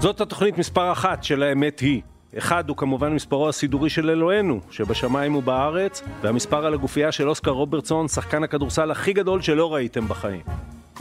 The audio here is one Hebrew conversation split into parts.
זאת התוכנית מספר אחת של האמת היא. אחד הוא כמובן מספרו הסידורי של אלוהינו, שבשמיים ובארץ, והמספר על הגופייה של אוסקר רוברטסון, שחקן הכדורסל הכי גדול שלא ראיתם בחיים.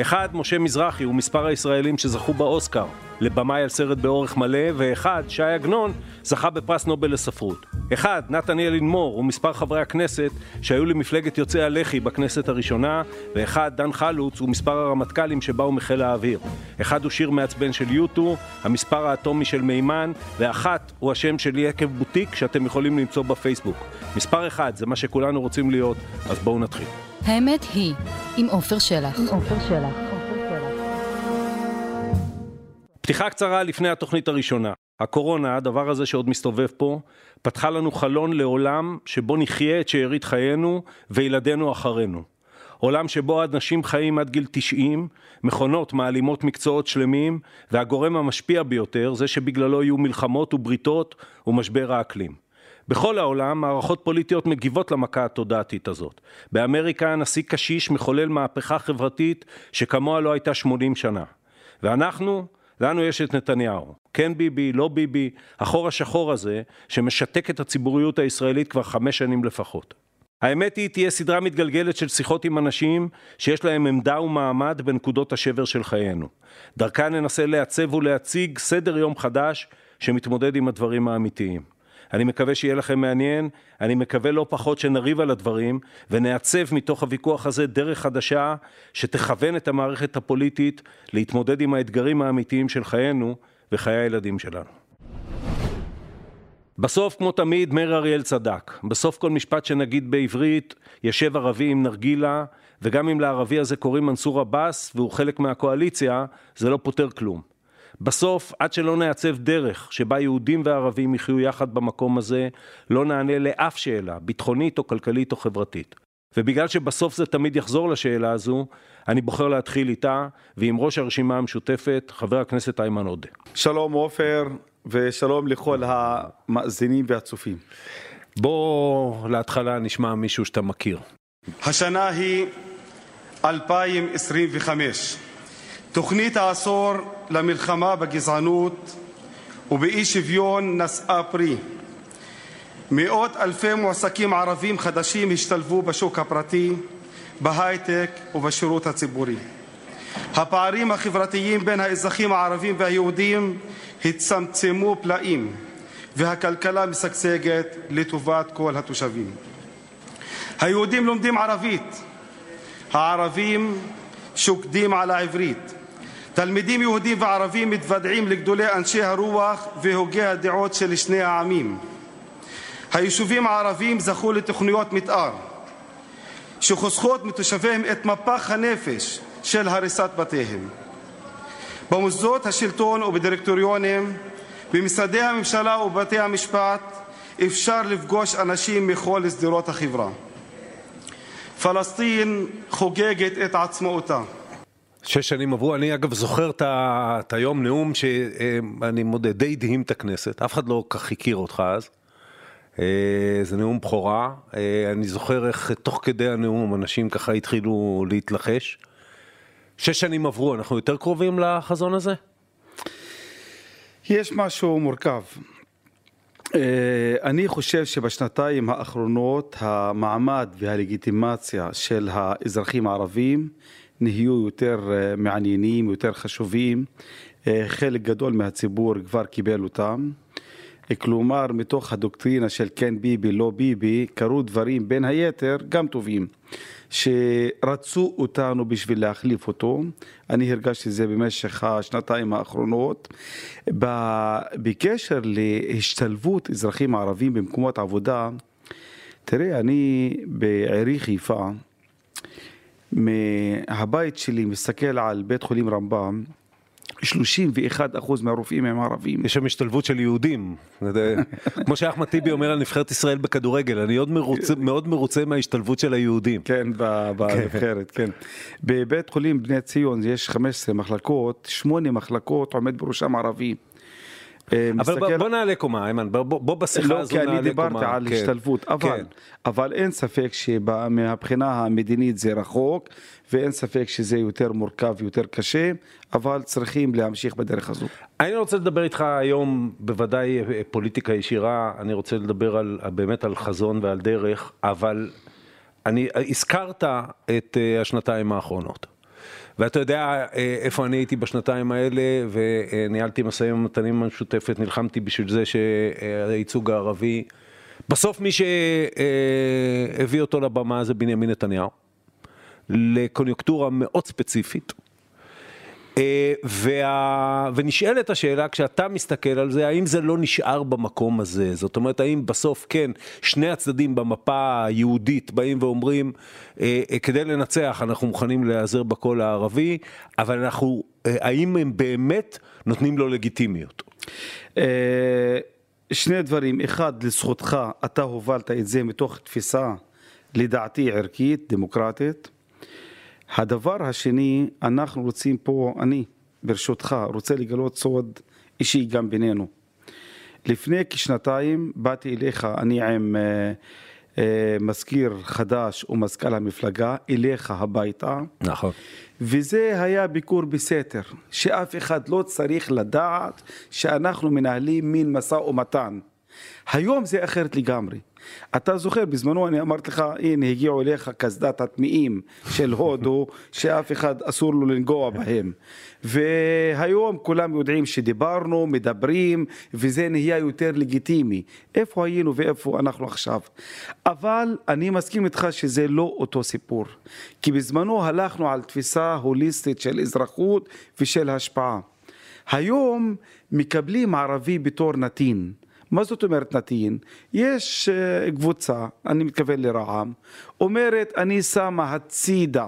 אחד, משה מזרחי, הוא מספר הישראלים שזכו באוסקר לבמאי על סרט באורך מלא, ואחד, שי עגנון, זכה בפרס נובל לספרות. אחד, נתן אלינמור, הוא מספר חברי הכנסת שהיו למפלגת יוצאי הלח"י בכנסת הראשונה, ואחד, דן חלוץ, הוא מספר הרמטכ"לים שבאו מחיל האוויר. אחד הוא שיר מעצבן של יוטו, המספר האטומי של מימן, ואחת הוא השם של יקב בוטיק שאתם יכולים למצוא בפייסבוק. מספר אחד, זה מה שכולנו רוצים להיות, אז בואו נתחיל. האמת היא, עם עופר שלח. פתיחה קצרה לפני התוכנית הראשונה. הקורונה, הדבר הזה שעוד מסתובב פה, פתחה לנו חלון לעולם שבו נחיה את שארית חיינו וילדינו אחרינו. עולם שבו אנשים חיים עד גיל 90, מכונות מעלימות מקצועות שלמים, והגורם המשפיע ביותר, זה שבגללו יהיו מלחמות ובריתות, הוא משבר האקלים. בכל העולם מערכות פוליטיות מגיבות למכה התודעתית הזאת. באמריקה הנשיא קשיש מחולל מהפכה חברתית שכמוה לא הייתה 80 שנה. ואנחנו, לנו יש את נתניהו. כן ביבי, לא ביבי, החור השחור הזה שמשתק את הציבוריות הישראלית כבר חמש שנים לפחות. האמת היא, תהיה סדרה מתגלגלת של שיחות עם אנשים שיש להם עמדה ומעמד בנקודות השבר של חיינו. דרכה ננסה לעצב ולהציג סדר יום חדש שמתמודד עם הדברים האמיתיים. אני מקווה שיהיה לכם מעניין, אני מקווה לא פחות שנריב על הדברים ונעצב מתוך הוויכוח הזה דרך חדשה שתכוון את המערכת הפוליטית להתמודד עם האתגרים האמיתיים של חיינו וחיי הילדים שלנו. בסוף, כמו תמיד, מאיר אריאל צדק. בסוף כל משפט שנגיד בעברית, יושב ערבי עם נרגילה, וגם אם לערבי הזה קוראים מנסור עבאס והוא חלק מהקואליציה, זה לא פותר כלום. בסוף, עד שלא נעצב דרך שבה יהודים וערבים יחיו יחד במקום הזה, לא נענה לאף שאלה, ביטחונית או כלכלית או חברתית. ובגלל שבסוף זה תמיד יחזור לשאלה הזו, אני בוחר להתחיל איתה, ועם ראש הרשימה המשותפת, חבר הכנסת איימן עודה. שלום עופר, ושלום לכל המאזינים והצופים. בוא להתחלה נשמע מישהו שאתה מכיר. השנה היא 2025. תוכנית העשור למלחמה בגזענות ובאי שוויון נשאה פרי. מאות אלפי מועסקים ערבים חדשים השתלבו בשוק הפרטי, בהייטק ובשירות הציבורי. הפערים החברתיים בין האזרחים הערבים והיהודים הצטמצמו פלאים, והכלכלה משגשגת לטובת כל התושבים. היהודים לומדים ערבית, הערבים שוקדים על העברית. תלמידים יהודים וערבים מתוודעים לגדולי אנשי הרוח והוגי הדעות של שני העמים. היישובים הערביים זכו לתוכניות מתאר שחוסכות מתושביהם את מפח הנפש של הריסת בתיהם. במוסדות השלטון ובדירקטוריונים, במשרדי הממשלה ובבתי המשפט אפשר לפגוש אנשים מכל שדרות החברה. פלסטין חוגגת את עצמאותה. שש שנים עברו, אני אגב זוכר את היום נאום שאני מודה, די הדהים את הכנסת, אף אחד לא כך הכיר אותך אז. אה, זה נאום בכורה, אה, אני זוכר איך תוך כדי הנאום אנשים ככה התחילו להתלחש. שש שנים עברו, אנחנו יותר קרובים לחזון הזה? יש משהו מורכב. אה, אני חושב שבשנתיים האחרונות המעמד והלגיטימציה של האזרחים הערבים נהיו יותר אה, מעניינים, יותר חשובים. אה, חלק גדול מהציבור כבר קיבל אותם. כלומר, מתוך הדוקטרינה של כן ביבי, לא ביבי, קרו דברים בין היתר גם טובים, שרצו אותנו בשביל להחליף אותו. אני הרגשתי זה במשך השנתיים האחרונות. בקשר להשתלבות אזרחים ערבים במקומות עבודה, תראה, אני בעירי חיפה, מהבית שלי מסתכל על בית חולים רמב"ם, 31 אחוז מהרופאים הם ערבים. יש שם השתלבות של יהודים. כמו שאחמד טיבי אומר על נבחרת ישראל בכדורגל, אני עוד מרוצה, מאוד מרוצה מההשתלבות של היהודים. כן, בנבחרת, כן. בבית חולים בני ציון יש 15 מחלקות, 8 מחלקות עומד בראשם ערבי. אה, מסתכל... אבל בוא נעלה קומה, איימן, בוא, בוא בשיחה לא, הזו נעלה קומה. לא, כי אני דיברתי. על כן, השתלבות, אבל, כן. אבל אין ספק שמבחינה המדינית זה רחוק, ואין ספק שזה יותר מורכב, יותר קשה, אבל צריכים להמשיך בדרך הזו. אני רוצה לדבר איתך היום, בוודאי פוליטיקה ישירה, אני רוצה לדבר על, באמת על חזון ועל דרך, אבל אני, הזכרת את אה, השנתיים האחרונות. ואתה יודע אה, איפה אני הייתי בשנתיים האלה, וניהלתי משאים ומתנים המשותפת, נלחמתי בשביל זה שהייצוג הערבי, בסוף מי שהביא אותו לבמה זה בנימין נתניהו, לקוניונקטורה מאוד ספציפית. אה, וה... ונשאלת השאלה, כשאתה מסתכל על זה, האם זה לא נשאר במקום הזה? זאת אומרת, האם בסוף, כן, שני הצדדים במפה היהודית באים ואומרים, אה, אה, כדי לנצח אנחנו מוכנים להיעזר בקול הערבי, אבל אנחנו, האם הם באמת נותנים לו לגיטימיות? שני דברים, אחד, לזכותך, אתה הובלת את זה מתוך תפיסה, לדעתי, ערכית, דמוקרטית. הדבר השני, אנחנו רוצים פה, אני ברשותך רוצה לגלות סוד אישי גם בינינו. לפני כשנתיים באתי אליך, אני עם אה, אה, מזכיר חדש ומזכ"ל המפלגה, אליך הביתה. נכון. וזה היה ביקור בסתר, שאף אחד לא צריך לדעת שאנחנו מנהלים מין משא ומתן. היום זה אחרת לגמרי. אתה זוכר, בזמנו אני אמרתי לך, הנה הגיעו אליך קסדת הטמאים של הודו, שאף אחד אסור לו לנגוע בהם. והיום כולם יודעים שדיברנו, מדברים, וזה נהיה יותר לגיטימי. איפה היינו ואיפה אנחנו עכשיו? אבל אני מסכים איתך שזה לא אותו סיפור. כי בזמנו הלכנו על תפיסה הוליסטית של אזרחות ושל השפעה. היום מקבלים ערבי בתור נתין. מה זאת אומרת נתין? יש אה, קבוצה, אני מתכוון לרע"מ, אומרת אני שמה הצידה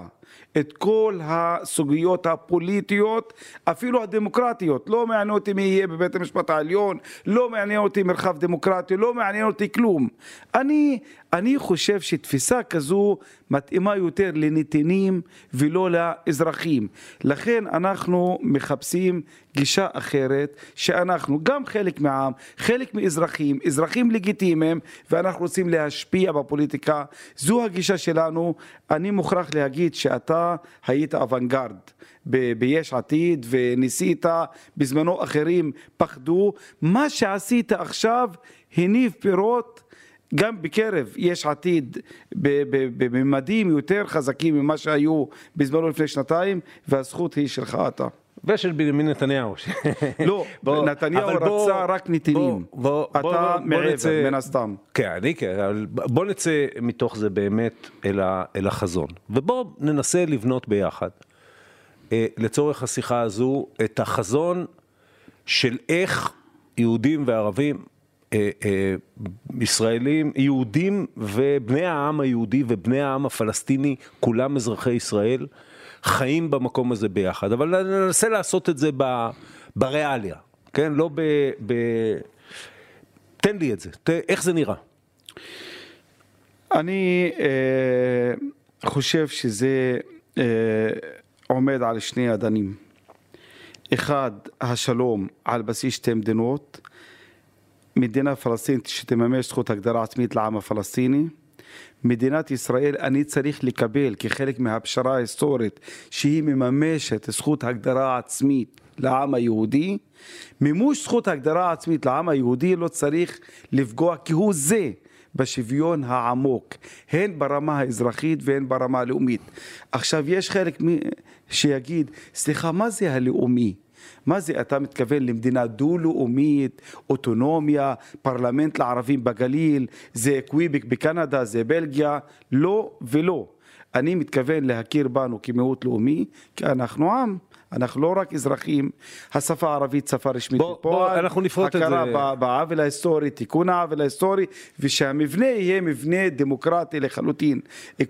את כל הסוגיות הפוליטיות, אפילו הדמוקרטיות. לא מעניין אותי מי יהיה בבית המשפט העליון, לא מעניין אותי מרחב דמוקרטי, לא מעניין אותי כלום. אני, אני חושב שתפיסה כזו מתאימה יותר לנתינים ולא לאזרחים. לכן אנחנו מחפשים גישה אחרת, שאנחנו גם חלק מהעם, חלק מאזרחים, אזרחים לגיטימיים, ואנחנו רוצים להשפיע בפוליטיקה. זו הגישה שלנו. אני מוכרח להגיד שאתה היית אוונגרד. ביש עתיד וניסית, בזמנו אחרים פחדו. מה שעשית עכשיו הניב פירות גם בקרב יש עתיד בממדים יותר חזקים ממה שהיו בזמנו לפני שנתיים, והזכות היא שלך אתה. ושל בנימין נתניהו. לא, נתניהו רצה רק נתינים. אתה מעבר, מן הסתם. כן, אני כן, בוא נצא מתוך זה באמת אל החזון. ובוא ננסה לבנות ביחד, אה, לצורך השיחה הזו, את החזון של איך יהודים וערבים אה, אה, ישראלים, יהודים ובני העם היהודי ובני העם הפלסטיני, כולם אזרחי ישראל, חיים במקום הזה ביחד. אבל ננסה לעשות את זה ב, בריאליה, כן? לא ב, ב... תן לי את זה, ת, איך זה נראה? אני אה, חושב שזה אה, עומד על שני אדנים. אחד, השלום על בסיס שתי מדינות. מדינה פלסטינית שתממש זכות הגדרה עצמית לעם הפלסטיני. מדינת ישראל אני צריך לקבל כחלק מהפשרה ההיסטורית שהיא מממשת זכות הגדרה עצמית לעם היהודי. מימוש זכות הגדרה עצמית לעם היהודי לא צריך לפגוע כהוא זה בשוויון העמוק, הן ברמה האזרחית והן ברמה הלאומית. עכשיו יש חלק שיגיד, סליחה, מה זה הלאומי? מה זה אתה מתכוון למדינה דו-לאומית, אוטונומיה, פרלמנט לערבים בגליל, זה קוויבק בקנדה, זה בלגיה? לא ולא. אני מתכוון להכיר בנו כמיעוט לאומי, כי אנחנו עם. אנחנו לא רק אזרחים, השפה הערבית שפה רשמית בוא, בפועל, אנחנו נפרוט את זה. הכרה בעוול ההיסטורי, תיקון העוול ההיסטורי, ושהמבנה יהיה מבנה דמוקרטי לחלוטין.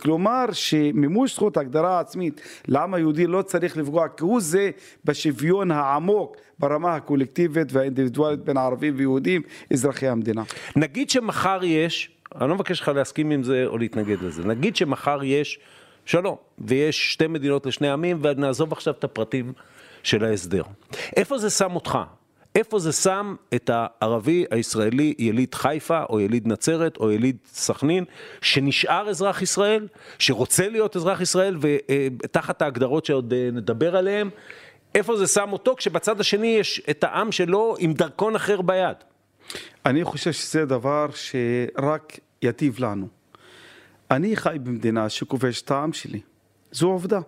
כלומר, שמימוש זכות הגדרה עצמית לעם היהודי לא צריך לפגוע כהוא זה בשוויון העמוק ברמה הקולקטיבית והאינדיבידואלית בין ערבים ויהודים, אזרחי המדינה. נגיד שמחר יש, אני לא מבקש לך להסכים עם זה או להתנגד לזה, נגיד שמחר יש שלום, ויש שתי מדינות לשני עמים, ונעזוב עכשיו את הפרטים של ההסדר. איפה זה שם אותך? איפה זה שם את הערבי הישראלי יליד חיפה או יליד נצרת או יליד סכנין שנשאר אזרח ישראל, שרוצה להיות אזרח ישראל ותחת ההגדרות שעוד אה, נדבר עליהן, איפה זה שם אותו כשבצד השני יש את העם שלו עם דרכון אחר ביד? אני חושב שזה דבר שרק יטיב לנו. אני חי במדינה שכובש את העם שלי, זו עובדה.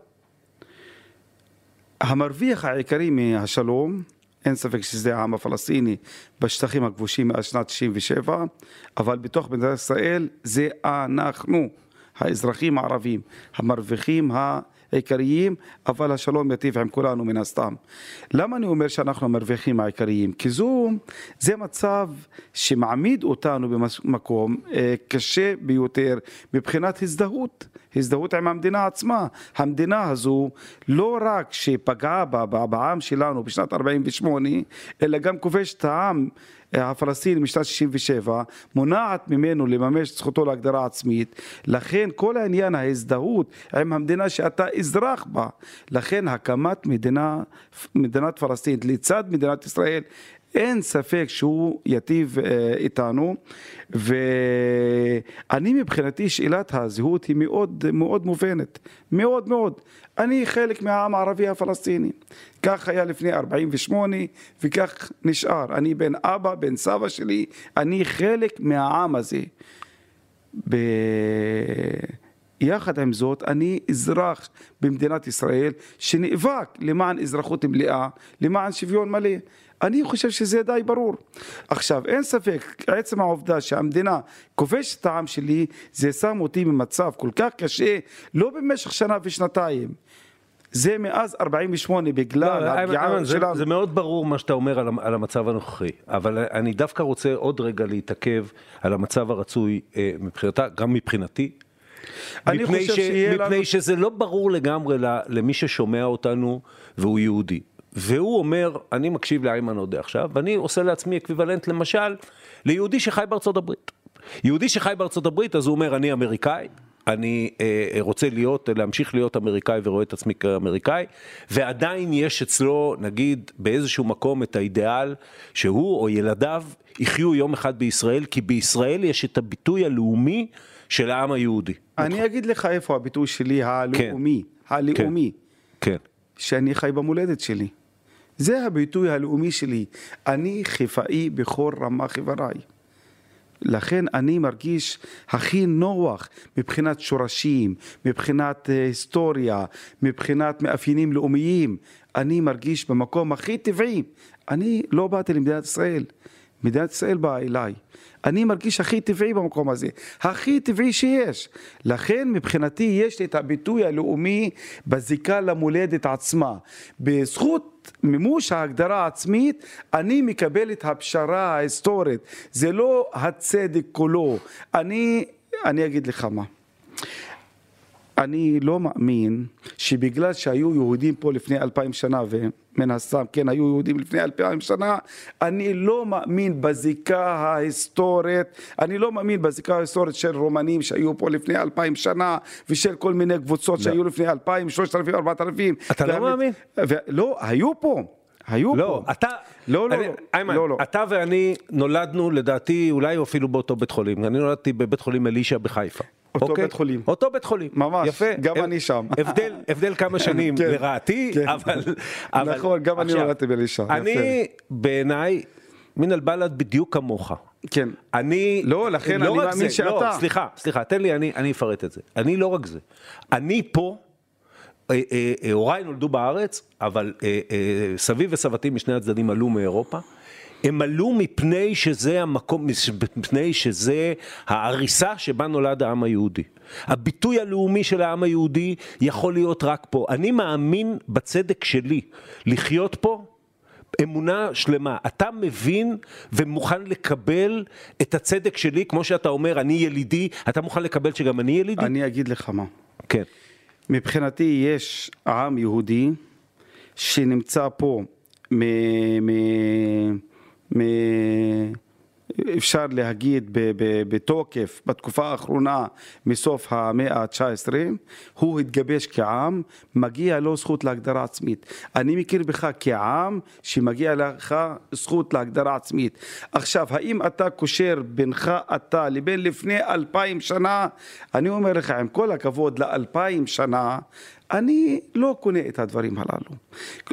המרוויח העיקרי מהשלום אין ספק שזה העם הפלסטיני בשטחים הכבושים מאז שנת 97, אבל בתוך מדינת ישראל זה אנחנו, האזרחים הערבים, המרוויחים העיקריים, אבל השלום יטיב עם כולנו מן הסתם. למה אני אומר שאנחנו המרוויחים העיקריים? כי זו, זה מצב שמעמיד אותנו במקום אה, קשה ביותר מבחינת הזדהות. הזדהות עם המדינה עצמה. המדינה הזו לא רק שפגעה בעם שלנו בשנת 48, אלא גם כובשת העם הפלסטיני משנת 67, מונעת ממנו לממש את זכותו להגדרה עצמית, לכן כל העניין ההזדהות עם המדינה שאתה אזרח בה, לכן הקמת מדינה, מדינת פלסטינית לצד מדינת ישראל אין ספק שהוא יטיב אה, איתנו ואני מבחינתי שאלת הזהות היא מאוד מאוד מובנת, מאוד מאוד. אני חלק מהעם הערבי הפלסטיני. כך היה לפני 48 וכך נשאר. אני בן אבא, בן סבא שלי, אני חלק מהעם הזה. ב... יחד עם זאת, אני אזרח במדינת ישראל שנאבק למען אזרחות מלאה, למען שוויון מלא. אני חושב שזה די ברור. עכשיו, אין ספק, עצם העובדה שהמדינה כובשת את העם שלי, זה שם אותי במצב כל כך קשה, לא במשך שנה ושנתיים. זה מאז 48 בגלל לא, הפגיעה שלנו. זה, זה מאוד ברור מה שאתה אומר על, על המצב הנוכחי, אבל אני דווקא רוצה עוד רגע להתעכב על המצב הרצוי אה, מבחינתה, גם מבחינתי. אני מפני, ש, מפני לנו... שזה לא ברור לגמרי למי ששומע אותנו והוא יהודי. והוא אומר, אני מקשיב לאיימן עודה עכשיו, ואני עושה לעצמי equivalent למשל ליהודי שחי בארצות הברית. יהודי שחי בארצות הברית, אז הוא אומר, אני אמריקאי, אני אה, רוצה להיות, להמשיך להיות אמריקאי ורואה את עצמי כאמריקאי, ועדיין יש אצלו, נגיד, באיזשהו מקום את האידיאל שהוא או ילדיו יחיו יום אחד בישראל, כי בישראל יש את הביטוי הלאומי של העם היהודי. אני אגיד לך איפה הביטוי שלי הלאומי, כן. הלאומי. כן. כן. שאני חי במולדת שלי. זה הביטוי הלאומי שלי. אני חיפאי בכל רמ"ח איבריי. לכן אני מרגיש הכי נוח מבחינת שורשים, מבחינת אה, היסטוריה, מבחינת מאפיינים לאומיים. אני מרגיש במקום הכי טבעי. אני לא באתי למדינת ישראל, מדינת ישראל באה אליי. אני מרגיש הכי טבעי במקום הזה, הכי טבעי שיש. לכן מבחינתי יש לי את הביטוי הלאומי בזיקה למולדת עצמה. בזכות מימוש ההגדרה העצמית, אני מקבל את הפשרה ההיסטורית. זה לא הצדק כולו. אני, אני אגיד לך מה. אני לא מאמין שבגלל שהיו יהודים פה לפני אלפיים שנה ומן הסתם כן היו יהודים לפני אלפיים שנה אני לא מאמין בזיקה ההיסטורית אני לא מאמין בזיקה ההיסטורית של רומנים שהיו פה לפני אלפיים שנה ושל כל מיני קבוצות לא. שהיו לפני אלפיים, שלושת אלפים, ארבעת אלפים אתה לא מאמין? לא, היו פה היו לא, פה. אתה, לא, לא, אני, לא, איימן, לא, לא. אתה ואני נולדנו לדעתי אולי אפילו באותו בית חולים. אני נולדתי בבית חולים אלישע בחיפה. אותו אוקיי? בית חולים. אותו בית חולים. ממש, יפה. גם אני שם. הבדל, הבדל כמה שנים כן, לרעתי, כן. אבל, אבל... נכון, גם עכשיו, אני נולדתי באלישע. אני, בעיניי, מן אל-בלד בדיוק כמוך. כן. אני... לא, לכן לא אני מאמין זה, שאתה... לא, סליחה, סליחה, תן לי, אני, אני אפרט את זה. אני לא רק זה. אני פה... אה, אה, אה, הוריי נולדו בארץ, אבל סבי וסבתי משני הצדדים עלו מאירופה. הם עלו מפני שזה המקום, מפני שזה העריסה שבה נולד העם היהודי. הביטוי הלאומי של העם היהודי יכול להיות רק פה. אני מאמין בצדק שלי לחיות פה אמונה שלמה. אתה מבין ומוכן לקבל את הצדק שלי, כמו שאתה אומר, אני ילידי, אתה מוכן לקבל שגם אני ילידי? אני אגיד לך מה. כן. מבחינתי יש עם יהודי שנמצא פה מ... מ... מ... אפשר להגיד בתוקף בתקופה האחרונה מסוף המאה ה-19, הוא התגבש כעם, מגיע לו זכות להגדרה עצמית. אני מכיר בך כעם שמגיע לך זכות להגדרה עצמית. עכשיו, האם אתה קושר בינך אתה לבין לפני אלפיים שנה? אני אומר לך, עם כל הכבוד לאלפיים שנה, אני לא קונה את הדברים הללו.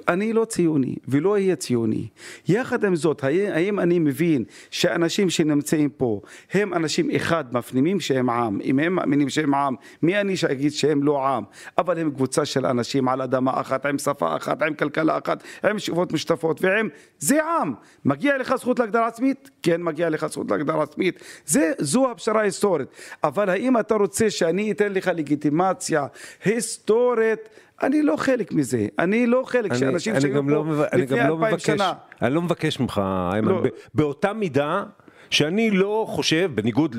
אני לא ציוני ולא אהיה ציוני. יחד עם זאת, האם אני מבין שאנשים שנמצאים פה הם אנשים אחד מפנימים שהם עם? אם הם מאמינים שהם עם, מי אני שאגיד שהם לא עם? אבל הם קבוצה של אנשים על אדמה אחת, עם שפה אחת, עם כלכלה אחת, עם שאיפות משותפות ועם... זה עם. מגיע לך זכות להגדרה עצמית? כן, מגיע לך זכות להגדרה עצמית. זה, זו הפשרה ההיסטורית. אבל האם אתה רוצה שאני אתן לך לגיטימציה היסטורית אומרת, אני לא חלק מזה, אני לא חלק שאנשים שהיו לא פה לפני לא אלפיים שנה. אני לא מבקש ממך, איימן, לא. באותה מידה שאני לא חושב, בניגוד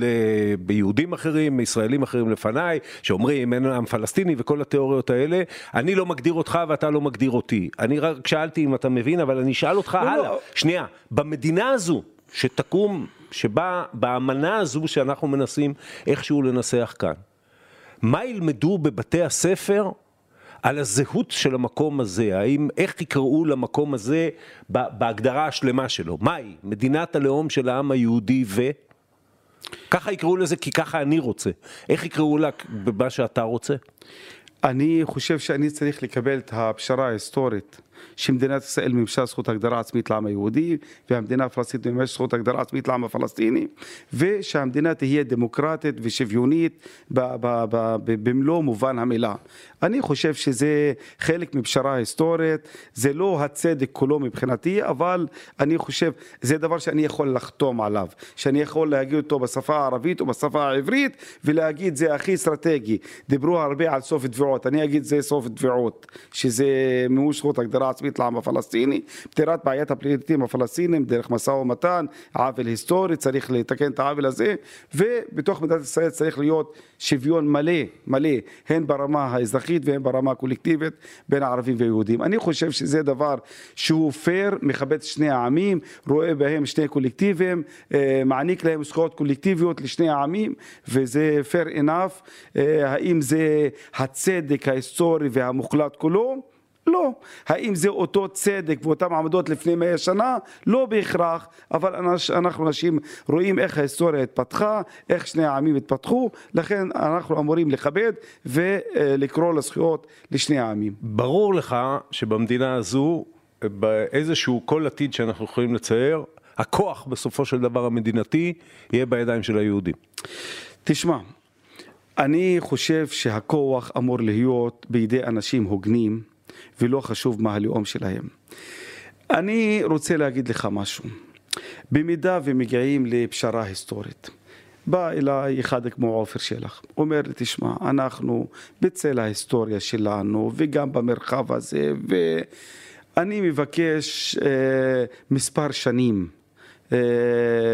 ליהודים אחרים, ישראלים אחרים לפניי, שאומרים אין עם פלסטיני וכל התיאוריות האלה, אני לא מגדיר אותך ואתה לא מגדיר אותי. אני רק שאלתי אם אתה מבין, אבל אני אשאל אותך לא, הלאה. לא. שנייה, במדינה הזו שתקום, שבה, באמנה הזו שאנחנו מנסים איכשהו לנסח כאן, מה ילמדו בבתי הספר על הזהות של המקום הזה, האם, איך יקראו למקום הזה בהגדרה השלמה שלו, מהי? מדינת הלאום של העם היהודי ו... ככה יקראו לזה כי ככה אני רוצה. איך יקראו לה במה שאתה רוצה? אני חושב שאני צריך לקבל את הפשרה ההיסטורית שמדינת ישראל מימשה זכות הגדרה עצמית לעם היהודי והמדינה הפלסטינית מימשה זכות הגדרה עצמית לעם הפלסטיני ושהמדינה תהיה דמוקרטית ושוויונית במלוא מובן המילה. אני חושב שזה חלק מפשרה היסטורית, זה לא הצדק כולו מבחינתי, אבל אני חושב, זה דבר שאני יכול לחתום עליו, שאני יכול להגיד אותו בשפה הערבית או בשפה העברית ולהגיד זה הכי אסטרטגי. דיברו הרבה על סוף תביעות, אני אגיד זה סוף תביעות, שזה מימוש זכות הגדרה עצמית לעם הפלסטיני, פתירת בעיית הפליטים הפלסטינים דרך משא ומתן, עוול היסטורי, צריך לתקן את העוול הזה, ובתוך מדינת ישראל צריך להיות שוויון מלא, מלא, הן ברמה האזרחית והן ברמה הקולקטיבית בין הערבים והיהודים. אני חושב שזה דבר שהוא פייר, מכבד שני העמים, רואה בהם שני קולקטיבים, אה, מעניק להם זכויות קולקטיביות לשני העמים, וזה פייר enough. אה, האם זה הצדק ההיסטורי והמוחלט כולו? לא. האם זה אותו צדק ואותם עמדות לפני מאה שנה? לא בהכרח, אבל אנחנו אנשים רואים איך ההיסטוריה התפתחה, איך שני העמים התפתחו, לכן אנחנו אמורים לכבד ולקרוא לזכויות לשני העמים. ברור לך שבמדינה הזו, באיזשהו כל עתיד שאנחנו יכולים לצייר, הכוח בסופו של דבר המדינתי יהיה בידיים של היהודים. תשמע, אני חושב שהכוח אמור להיות בידי אנשים הוגנים. ולא חשוב מה הלאום שלהם. אני רוצה להגיד לך משהו. במידה ומגיעים לפשרה היסטורית, בא אליי אחד כמו עופר שלח, אומר לי, תשמע, אנחנו בצל ההיסטוריה שלנו וגם במרחב הזה, ואני מבקש אה, מספר שנים אה,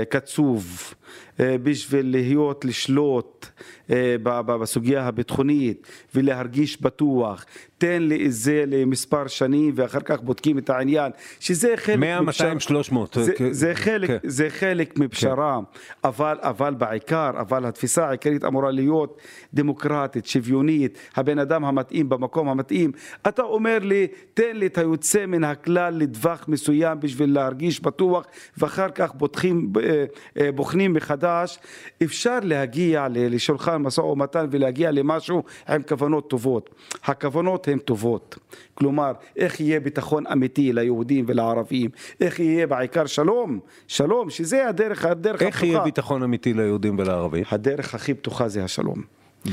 קצוב בשביל להיות, לשלוט אה, בסוגיה הביטחונית ולהרגיש בטוח, תן לי את זה למספר שנים ואחר כך בודקים את העניין, שזה חלק... 100, 200, 300. זה, זה, חלק, כן. זה חלק מפשרה, כן. אבל, אבל בעיקר, אבל התפיסה העיקרית אמורה להיות דמוקרטית, שוויונית, הבן אדם המתאים במקום המתאים. אתה אומר לי, תן לי את היוצא מן הכלל לטווח מסוים בשביל להרגיש בטוח, ואחר כך בוטחים, אה, בוחנים מחדש. אפשר להגיע לשולחן משא ומתן ולהגיע למשהו עם כוונות טובות. הכוונות הן טובות. כלומר, איך יהיה ביטחון אמיתי ליהודים ולערבים, איך יהיה בעיקר שלום, שלום, שזה הדרך, הדרך איך הפתוחה. איך יהיה ביטחון אמיתי ליהודים ולערבים? הדרך הכי פתוחה זה השלום.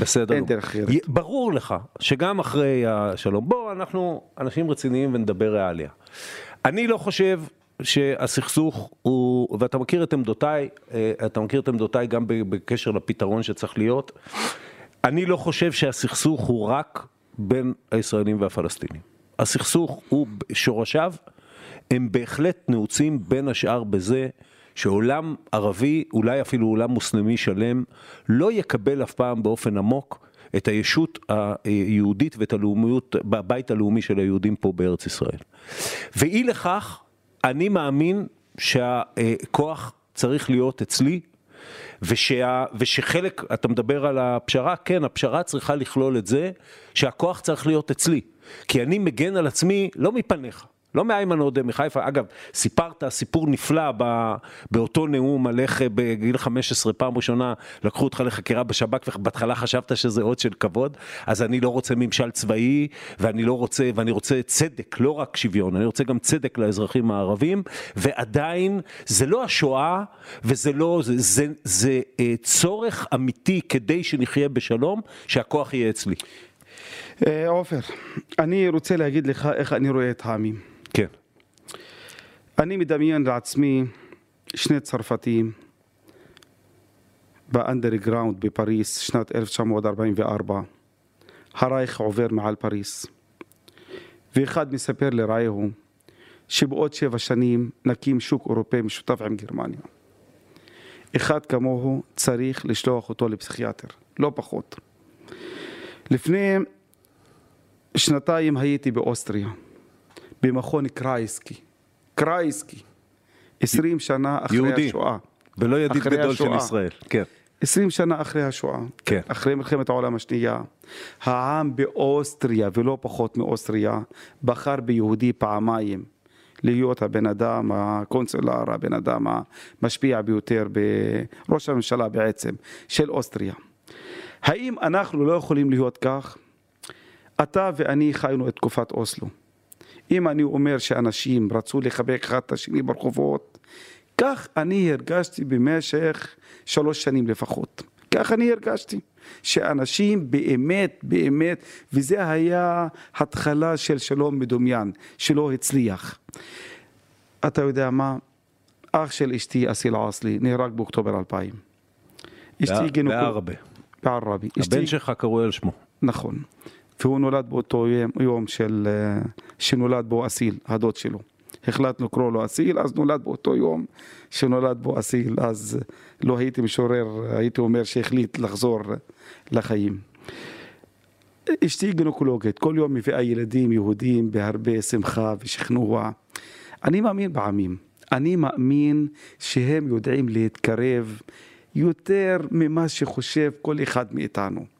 בסדר. אין דרך אחרת. ברור לך שגם אחרי השלום, בוא, אנחנו אנשים רציניים ונדבר ריאליה. אני לא חושב שהסכסוך הוא, ואתה מכיר את עמדותיי, אה, אתה מכיר את עמדותיי גם בקשר לפתרון שצריך להיות. אני לא חושב שהסכסוך הוא רק בין הישראלים והפלסטינים. הסכסוך הוא, שורשיו הם בהחלט נעוצים בין השאר בזה שעולם ערבי, אולי אפילו עולם מוסלמי שלם, לא יקבל אף פעם באופן עמוק את הישות היהודית ואת הלאומיות, בבית הלאומי של היהודים פה בארץ ישראל. ואי לכך, אני מאמין שהכוח צריך להיות אצלי, ושה, ושחלק, אתה מדבר על הפשרה, כן, הפשרה צריכה לכלול את זה שהכוח צריך להיות אצלי. כי אני מגן על עצמי לא מפניך. לא מאיימן עודה מחיפה, אגב, סיפרת סיפור נפלא ב, באותו נאום על איך בגיל 15 פעם ראשונה לקחו אותך לחקירה בשב"כ ובהתחלה חשבת שזה אות של כבוד, אז אני לא רוצה ממשל צבאי ואני לא רוצה, ואני רוצה צדק, לא רק שוויון, אני רוצה גם צדק לאזרחים הערבים, ועדיין זה לא השואה וזה לא, זה, זה, זה, זה אה, צורך אמיתי כדי שנחיה בשלום, שהכוח יהיה אצלי. אה, עופר, אני רוצה להגיד לך איך אני רואה את העמים. כן. אני מדמיין לעצמי שני צרפתים באנדרגראונד בפריס, שנת 1944. הרייך עובר מעל פריס. ואחד מספר לרעהו שבעוד שבע שנים נקים שוק אירופאי משותף עם גרמניה. אחד כמוהו צריך לשלוח אותו לפסיכיאטר, לא פחות. לפני שנתיים הייתי באוסטריה. במכון קרייסקי. קרייסקי. עשרים שנה אחרי יהודי. השואה. ולא ידיד גדול השואה. של ישראל. כן. עשרים שנה אחרי השואה. כן. אחרי מלחמת העולם השנייה. העם באוסטריה, ולא פחות מאוסטריה, בחר ביהודי פעמיים. להיות הבן אדם, הקנצלר, הבן אדם המשפיע ביותר, בראש הממשלה בעצם, של אוסטריה. האם אנחנו לא יכולים להיות כך? אתה ואני חיינו את תקופת אוסלו. אם אני אומר שאנשים רצו לחבק אחד את השני ברחובות, כך אני הרגשתי במשך שלוש שנים לפחות. כך אני הרגשתי. שאנשים באמת, באמת, וזה היה התחלה של שלום מדומיין, שלא הצליח. אתה יודע מה? אח של אשתי, אסיל עאסלי, נהרג באוקטובר 2000. אשתי גינקו- בערבה. בערבי. הבן שלך קרוי על שמו. נכון. והוא נולד באותו יום, של, אה, שנולד בו אסיל, הדוד שלו. החלטנו לקרוא לו אסיל, אז נולד באותו יום שנולד בו אסיל, אז לא הייתי משורר, הייתי אומר שהחליט לחזור לחיים. אשתי גינקולוגית, כל יום מביאה ילדים יהודים בהרבה שמחה ושכנוע. אני מאמין בעמים, אני מאמין שהם יודעים להתקרב יותר ממה שחושב כל אחד מאיתנו.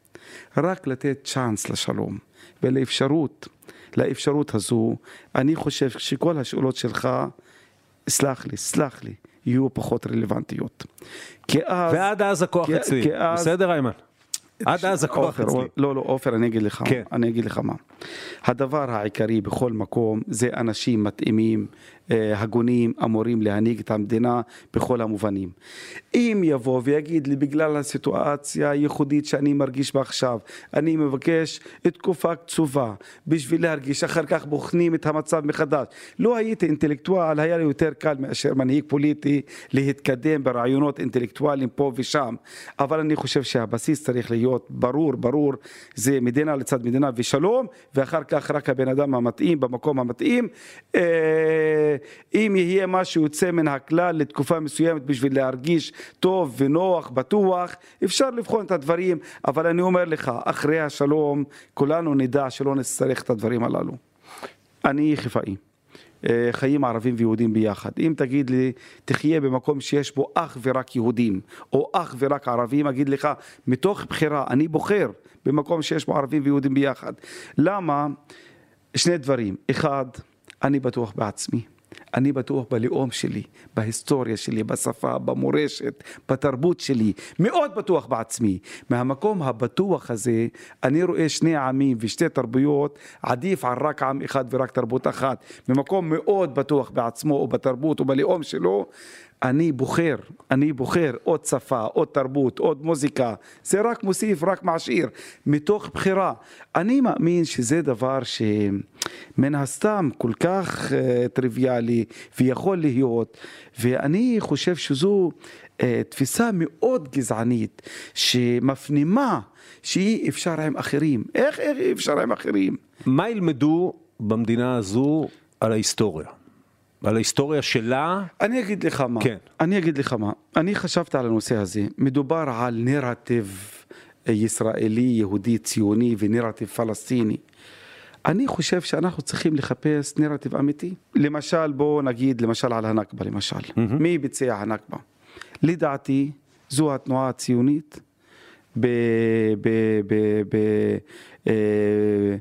רק לתת צ'אנס לשלום ולאפשרות, לאפשרות הזו, אני חושב שכל השאלות שלך, סלח לי, סלח לי, יהיו פחות רלוונטיות. כי אז... ועד אז הכוח כי- אצלי. כי אז- בסדר, איימן? עד אז הכוח אצלי. לא, לא, עופר, אני אגיד לך, כן. אני אגיד לך מה. הדבר העיקרי בכל מקום זה אנשים מתאימים, הגונים, אמורים להנהיג את המדינה בכל המובנים. אם יבוא ויגיד לי בגלל הסיטואציה הייחודית שאני מרגיש בה עכשיו, אני מבקש תקופה קצובה בשביל להרגיש, אחר כך בוחנים את המצב מחדש. לא הייתי אינטלקטואל, היה לי יותר קל מאשר מנהיג פוליטי להתקדם ברעיונות אינטלקטואליים פה ושם, אבל אני חושב שהבסיס צריך להיות ברור, ברור, זה מדינה לצד מדינה ושלום, ואחר כך רק הבן אדם המתאים במקום המתאים. אה, אם יהיה משהו יוצא מן הכלל לתקופה מסוימת בשביל להרגיש טוב ונוח, בטוח, אפשר לבחון את הדברים, אבל אני אומר לך, אחרי השלום כולנו נדע שלא נצטרך את הדברים הללו. אני חיפאי. אה, חיים ערבים ויהודים ביחד. אם תגיד לי, תחיה במקום שיש בו אך ורק יהודים, או אך ורק ערבים, אגיד לך, מתוך בחירה, אני בוחר במקום שיש בו ערבים ויהודים ביחד. למה? שני דברים. אחד, אני בטוח בעצמי. אני בטוח בלאום שלי, בהיסטוריה שלי, בשפה, במורשת, בתרבות שלי, מאוד בטוח בעצמי. מהמקום הבטוח הזה, אני רואה שני עמים ושתי תרבויות, עדיף על רק עם אחד ורק תרבות אחת. ממקום מאוד בטוח בעצמו או בתרבות או בלאום שלו, אני בוחר, אני בוחר עוד שפה, עוד תרבות, עוד מוזיקה, זה רק מוסיף, רק מעשיר, מתוך בחירה. אני מאמין שזה דבר שמן הסתם כל כך uh, טריוויאלי ויכול להיות, ואני חושב שזו uh, תפיסה מאוד גזענית, שמפנימה שאי אפשר עם אחרים. איך איך אי אפשר עם אחרים? מה ילמדו במדינה הזו על ההיסטוריה? על ההיסטוריה שלה? אני אגיד לך מה, כן. אני אגיד לך מה, אני חשבתי על הנושא הזה, מדובר על נרטיב ישראלי, יהודי, ציוני ונרטיב פלסטיני. אני חושב שאנחנו צריכים לחפש נרטיב אמיתי. למשל, בואו נגיד למשל על הנכבה למשל. מי ביצע הנכבה? לדעתי, זו התנועה הציונית, ב, ב, ב, ב, אה,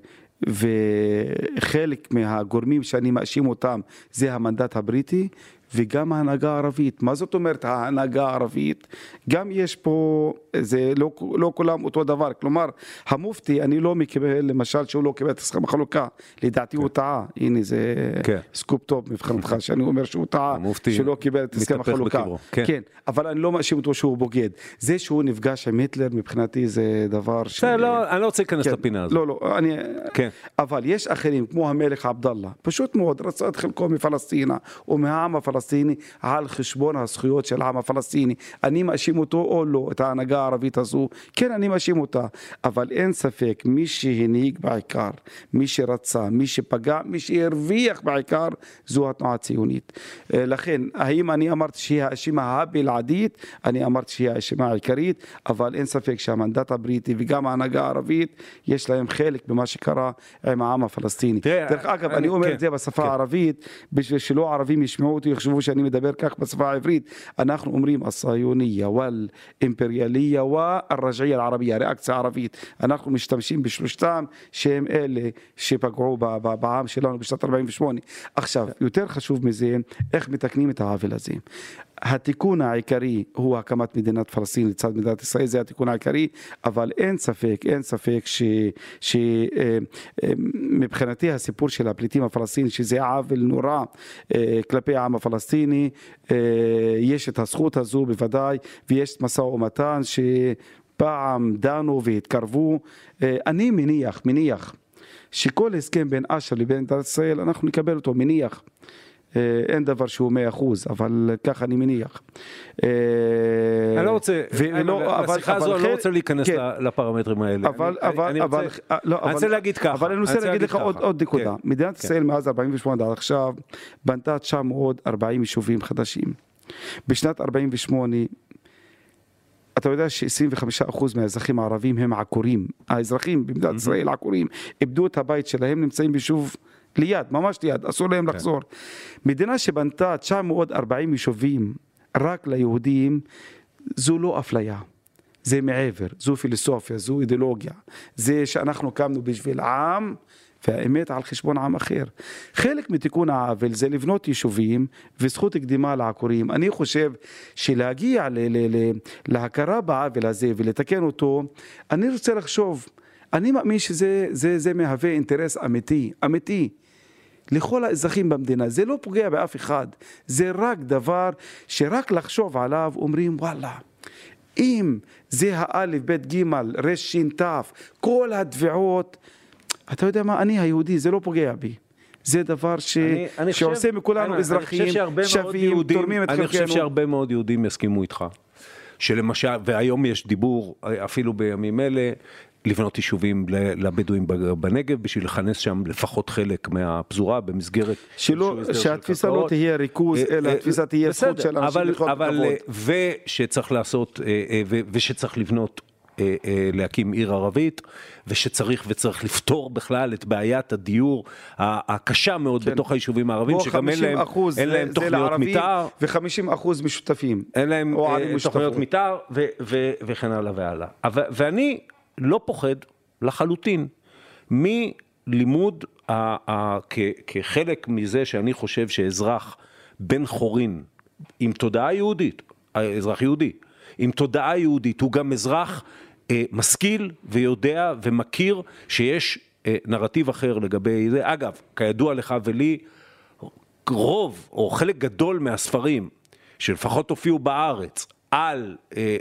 וחלק מהגורמים שאני מאשים אותם זה המנדט הבריטי, וגם ההנהגה הערבית. מה זאת אומרת ההנהגה הערבית? גם יש פה, זה לא, לא כולם אותו דבר. כלומר, המופתי, אני לא מקבל, למשל, שהוא לא קיבל את הסכם החלוקה. לדעתי כן. הוא טעה. הנה, זה כן. סקופ טוב מבחינתך, שאני אומר שהוא טעה, שלא קיבל את הסכם החלוקה. כן. כן, אבל אני לא מאשים אותו שהוא בוגד. זה שהוא נפגש עם היטלר, מבחינתי זה דבר ש... לא, אני לא רוצה להיכנס כן. לפינה הזאת. לא, לא, אני... כן. אבל יש אחרים, כמו המלך עבדאללה, פשוט מאוד, רצה את חלקו מפלסטינה, או מהעם הפלסטיני. הפלסטיני על חשבון הזכויות של העם הפלסטיני. אני מאשים אותו או לא, את ההנהגה הערבית הזו, כן אני מאשים אותה, אבל אין ספק, מי שהנהיג בעיקר, מי שרצה, מי שפגע, מי שהרוויח בעיקר, זו התנועה הציונית. אה, לכן, האם אני אמרתי שהיא האשימה הבלעדית? אני אמרתי שהיא האשימה העיקרית, אבל אין ספק שהמנדט הבריטי וגם ההנהגה הערבית, יש להם חלק במה שקרה עם העם הפלסטיני. דרך אגב, אני אומר כן, את זה בשפה כן. הערבית, בשביל שלא ערבים ישמעו אותי, יחשבו שאני מדבר כך בשפה העברית, אנחנו אומרים הציוניה והאימפריאליה והרג'עיה הערבייה, הריאקציה הערבית. אנחנו משתמשים בשלושתם שהם אלה שפגעו בעם שלנו בשנת 48. עכשיו, יותר חשוב מזה, איך מתקנים את העוול הזה. התיקון העיקרי הוא הקמת מדינת פלסטין לצד מדינת ישראל, זה התיקון העיקרי, אבל אין ספק, אין ספק שמבחינתי אה, אה, הסיפור של הפליטים הפלסטינים, שזה עוול נורא אה, כלפי העם הפלסטיני, יש את הזכות הזו בוודאי, ויש משא ומתן שפעם דנו והתקרבו. אני מניח, מניח, שכל הסכם בין אש"ף לבין מדינת ישראל, אנחנו נקבל אותו, מניח. אה, אין דבר שהוא מאה אחוז, אבל ככה אני מניח. אה, אני לא רוצה, בשיחה הזו אני לא רוצה להיכנס כן. לפרמטרים האלה. אבל, אבל, אני אבל, לא, אני רוצה להגיד ככה. אבל אני רוצה להגיד לך עוד נקודה. כן. מדינת ישראל כן. מאז 48' עד עכשיו בנתה 940 יישובים חדשים. בשנת 48' אתה יודע ש-25% מהאזרחים הערבים הם עקורים. האזרחים במדינת ישראל עקורים. איבדו את הבית שלהם, נמצאים ביישוב ליד, ממש ליד, אסור להם כן. לחזור. מדינה שבנתה 940 יישובים רק ליהודים, זו לא אפליה. זה מעבר, זו פילוסופיה, זו אידיאולוגיה. זה שאנחנו קמנו בשביל עם, והאמת על חשבון עם אחר. חלק מתיקון העוול זה לבנות יישובים וזכות קדימה לעקורים. אני חושב שלהגיע ל- ל- ל- להכרה בעוול הזה ולתקן אותו, אני רוצה לחשוב, אני מאמין שזה זה, זה מהווה אינטרס אמיתי, אמיתי. לכל האזרחים במדינה, זה לא פוגע באף אחד, זה רק דבר שרק לחשוב עליו אומרים וואלה, אם זה האלף, בית גימל, רש שין תף, כל התביעות, אתה יודע מה, אני היהודי, זה לא פוגע בי. זה דבר ש... אני, אני שעושה חושב, מכולנו אני, אזרחים אני שווים, יהודים, תורמים את חלקנו. אני חושב שהרבה מאוד יהודים יסכימו איתך. שלמשל, והיום יש דיבור, אפילו בימים אלה, לבנות יישובים לבדואים בנגב בשביל לכנס שם לפחות חלק מהפזורה במסגרת שלא, שהתפיסה לא תהיה ריכוז אה, אלא אה, התפיסה תהיה זכות של אנשים לחיות בכבוד. ושצריך לעשות אה, ושצריך לבנות להקים עיר ערבית ושצריך וצריך לפתור בכלל את בעיית הדיור הקשה מאוד כן. בתוך היישובים הערבים שגם אין להם, אין להם תוכניות מתאר. ו-50 אחוז משותפים. אין להם תוכניות מתאר וכן הלאה והלאה. ואני לא פוחד לחלוטין מלימוד ה- ה- כ- כחלק מזה שאני חושב שאזרח בן חורין עם תודעה יהודית, אזרח יהודי, עם תודעה יהודית, הוא גם אזרח אה, משכיל ויודע ומכיר שיש אה, נרטיב אחר לגבי זה. אגב, כידוע לך ולי, רוב או חלק גדול מהספרים שלפחות הופיעו בארץ על אה,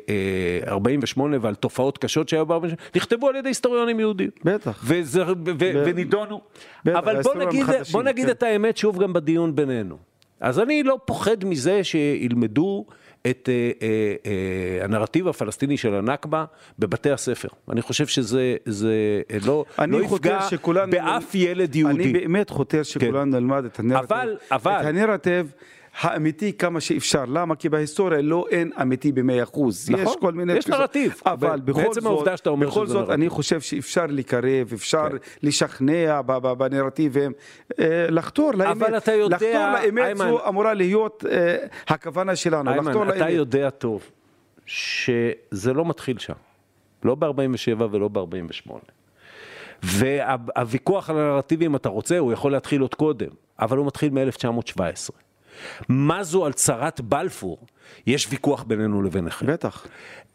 אה, 48 ועל תופעות קשות שהיו ב-48, נכתבו על ידי היסטוריונים יהודים. בטח. וזה, ו, ב... ונידונו. בטח, אבל בוא נגיד, בוא נגיד כן. את האמת שוב גם בדיון בינינו. אז אני לא פוחד מזה שילמדו את אה, אה, אה, הנרטיב הפלסטיני של הנכבה בבתי הספר. אני חושב שזה זה, אה, לא, לא יפגע באף ילד יהודי. אני באמת חותר שכולנו כן. נלמד את הנרטיב. אבל, אבל... את הנרטיב האמיתי כמה שאפשר. למה? כי בהיסטוריה לא אין אמיתי במאה אחוז. נכון, יש כל מיני... יש נרטיב. אבל בכל בעצם זאת, העובדה שאתה אומר בכל שזה זאת. אני חושב שאפשר לקרב, אפשר כן. לשכנע בנרטיבים, אה, לחתור לאמת. אבל אתה יודע, לחתור לאמת איימן- זו אמורה להיות אה, הכוונה שלנו, לחתור איימן, אתה לאמת. יודע טוב שזה לא מתחיל שם. לא ב-47 ולא ב-48. והוויכוח על הנרטיבים, אם אתה רוצה, הוא יכול להתחיל עוד קודם, אבל הוא מתחיל מ-1917. מה זו על צרת בלפור? יש ויכוח בינינו לביניכם. בטח.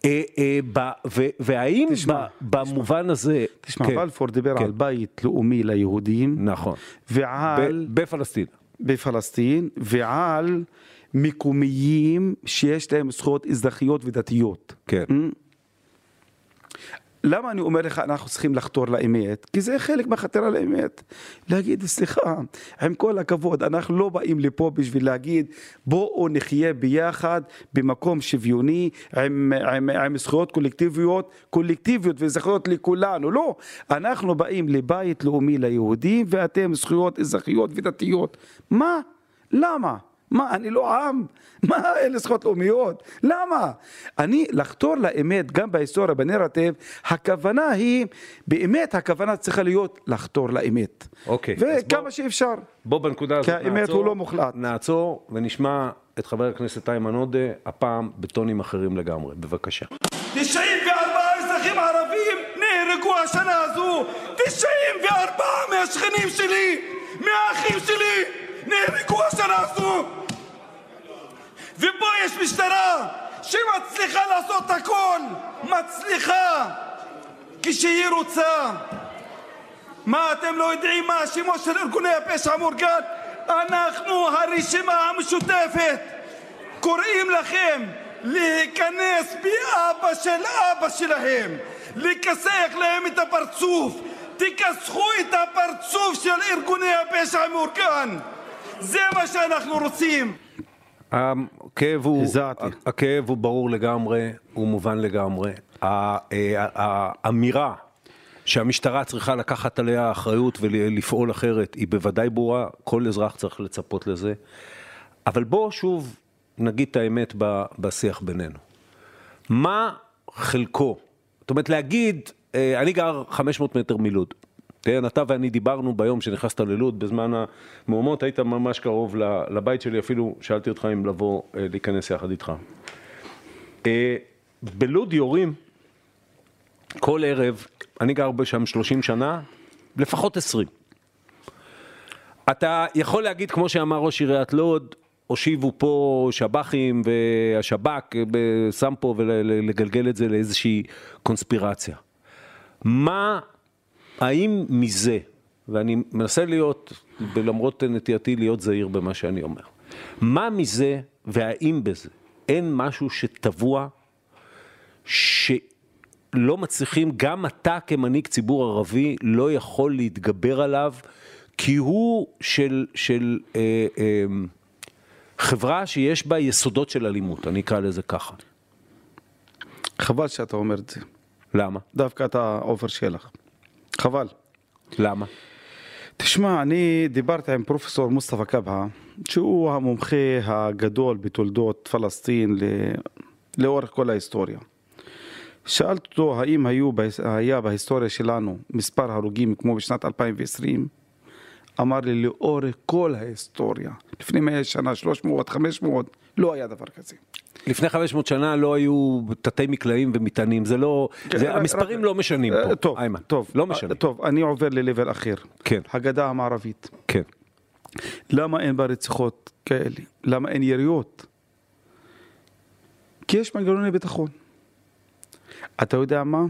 אה, אה, ב- ו- והאם תשמע, ב- במובן הזה... תשמע, כן, בלפור דיבר כן. על בית לאומי ליהודים, נכון. ועל... ב- בפלסטין. בפלסטין ועל מקומיים שיש להם זכויות אזרחיות ודתיות. כן. למה אני אומר לך אנחנו צריכים לחתור לאמת? כי זה חלק מהחתירה לאמת. להגיד סליחה, עם כל הכבוד, אנחנו לא באים לפה בשביל להגיד בואו נחיה ביחד במקום שוויוני עם, עם, עם זכויות קולקטיביות, קולקטיביות וזכויות לכולנו. לא, אנחנו באים לבית לאומי ליהודים ואתם זכויות אזרחיות ודתיות. מה? למה? מה, אני לא עם? מה, אלה זכויות לאומיות? למה? אני, לחתור לאמת, גם בהיסטוריה, בנרטיב, הכוונה היא, באמת הכוונה צריכה להיות לחתור לאמת. אוקיי, וכמה בוא- שאפשר. בוא בנקודה הזאת כי האמת נעצור, הוא לא מוחלט. נעצור ונשמע את חבר הכנסת איימן עודה, הפעם בטונים אחרים לגמרי. בבקשה. 94 אזרחים ערבים נהרגו השנה הזו 94 מהשכנים שלי, מהאחים שלי נהרגו השנה הזו ופה יש משטרה שמצליחה לעשות מצליחה כשהיא רוצה מה אתם לא יודעים מה השמות של ארגוני הפשע המאורגן? אנחנו הרשימה המשותפת קוראים לכם להיכנס באבא של אבא שלהם, לכסח להם את הפרצוף, תכסחו את הפרצוף של ארגוני הפשע המאורגן. זה מה שאנחנו רוצים. הכאב הוא, הזעתי. הכאב הוא ברור לגמרי, הוא מובן לגמרי. אה, האמירה שהמשטרה צריכה לקחת עליה אחריות ולפעול אחרת היא בוודאי ברורה, כל אזרח צריך לצפות לזה. אבל בוא שוב נגיד את האמת בשיח בינינו. מה חלקו? זאת אומרת להגיד, אה, אני גר 500 מטר מלוד. כן, אתה ואני דיברנו ביום שנכנסת ללוד, בזמן המהומות, היית ממש קרוב לבית שלי, אפילו שאלתי אותך אם לבוא אה, להיכנס יחד איתך. אה, בלוד יורים כל ערב, אני גר שם 30 שנה, לפחות 20. אתה יכול להגיד, כמו שאמר ראש עיריית לוד, הושיבו פה שב"חים והשב"כ שם פה ולגלגל את זה לאיזושהי קונספירציה. מה, האם מזה, ואני מנסה להיות, למרות נטייתי להיות זהיר במה שאני אומר, מה מזה והאם בזה אין משהו שטבוע, שלא מצליחים, גם אתה כמנהיג ציבור ערבי לא יכול להתגבר עליו, כי הוא של, של אה, אה, חברה שיש בה יסודות של אלימות, אני אקרא לזה ככה. חבל שאתה אומר את זה. למה? דווקא אתה עופר שלח. חבל. למה? תשמע, אני דיברתי עם פרופסור מוסטפא קבהה, שהוא המומחה הגדול בתולדות פלסטין ל... לאורך כל ההיסטוריה. שאלתי אותו האם היו, היה בהיסטוריה שלנו מספר הרוגים כמו בשנת 2020? אמר לי לאורך כל ההיסטוריה, לפני 100 שנה, 300, 500, לא היה דבר כזה. לפני 500 שנה לא היו תתי מקלעים ומטענים, זה לא, זה, רק- המספרים לא משנים אה, פה, טוב, איימן, טוב, לא אה, משנים, טוב, אני עובר ל-level אחר. כן. הגדה המערבית. כן. למה אין בה רציחות כאלה? למה אין יריות? כי יש מנגנוני ביטחון. אתה יודע מה?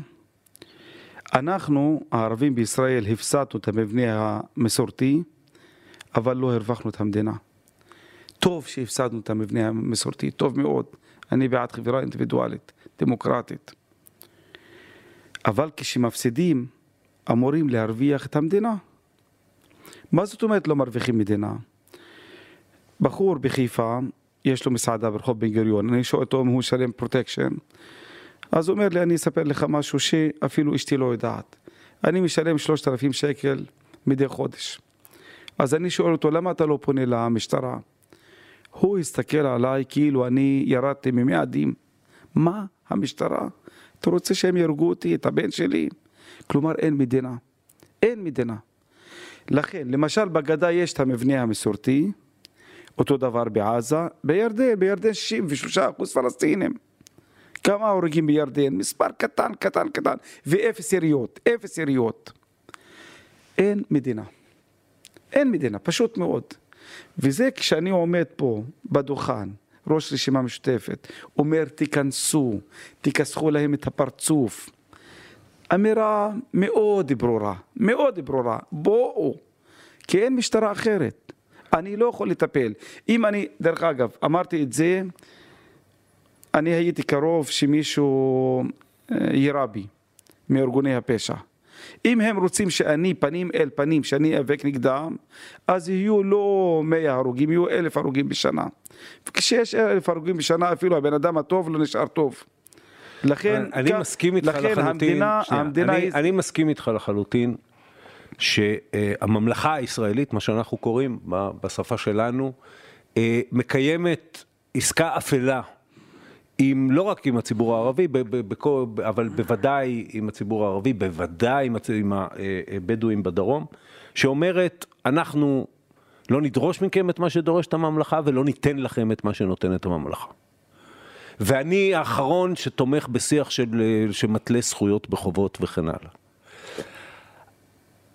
אנחנו, הערבים בישראל, הפסדנו את המבנה המסורתי, אבל לא הרווחנו את המדינה. טוב שהפסדנו את המבנה המסורתי, טוב מאוד. אני בעד חברה אינדיבידואלית, דמוקרטית. אבל כשמפסידים, אמורים להרוויח את המדינה. מה זאת אומרת לא מרוויחים מדינה? בחור בחיפה, יש לו מסעדה ברחוב בן גוריון, אני שואל אותו אם הוא משלם פרוטקשן, אז הוא אומר לי, אני אספר לך משהו שאפילו אשתי לא יודעת. אני משלם 3,000 שקל מדי חודש. אז אני שואל אותו, למה אתה לא פונה למשטרה? הוא הסתכל עליי כאילו אני ירדתי ממאדים. מה המשטרה? אתה רוצה שהם יהרגו אותי, את הבן שלי? כלומר אין מדינה. אין מדינה. לכן, למשל בגדה יש את המבנה המסורתי, אותו דבר בעזה, בירדן, בירדן 63 אחוז פלסטינים. כמה הרוגים בירדן? מספר קטן, קטן, קטן, ואפס יריות, אפס יריות. אין מדינה. אין מדינה, פשוט מאוד. וזה כשאני עומד פה בדוכן, ראש רשימה משותפת, אומר תיכנסו, תכסחו להם את הפרצוף. אמירה מאוד ברורה, מאוד ברורה, בואו, כי אין משטרה אחרת. אני לא יכול לטפל. אם אני, דרך אגב, אמרתי את זה, אני הייתי קרוב שמישהו אה, יירה בי מארגוני הפשע. אם הם רוצים שאני פנים אל פנים, שאני איאבק נגדם, אז יהיו לא מאה הרוגים, יהיו אלף הרוגים בשנה. וכשיש אלף הרוגים בשנה, אפילו הבן אדם הטוב לא נשאר טוב. לכן, אני כאן, מסכים איתך לכן לחלוטין, המדינה, המדינה אני, היא... אני מסכים איתך לחלוטין שהממלכה הישראלית, מה שאנחנו קוראים בשפה שלנו, אה, מקיימת עסקה אפלה עם, לא רק עם הציבור הערבי, בכל, אבל בוודאי עם הציבור הערבי, בוודאי עם, עם הבדואים אה, בדרום, שאומרת, אנחנו לא נדרוש מכם את מה שדורשת הממלכה ולא ניתן לכם את מה שנותנת הממלכה. ואני האחרון שתומך בשיח של, אה, שמתלה זכויות בחובות וכן הלאה.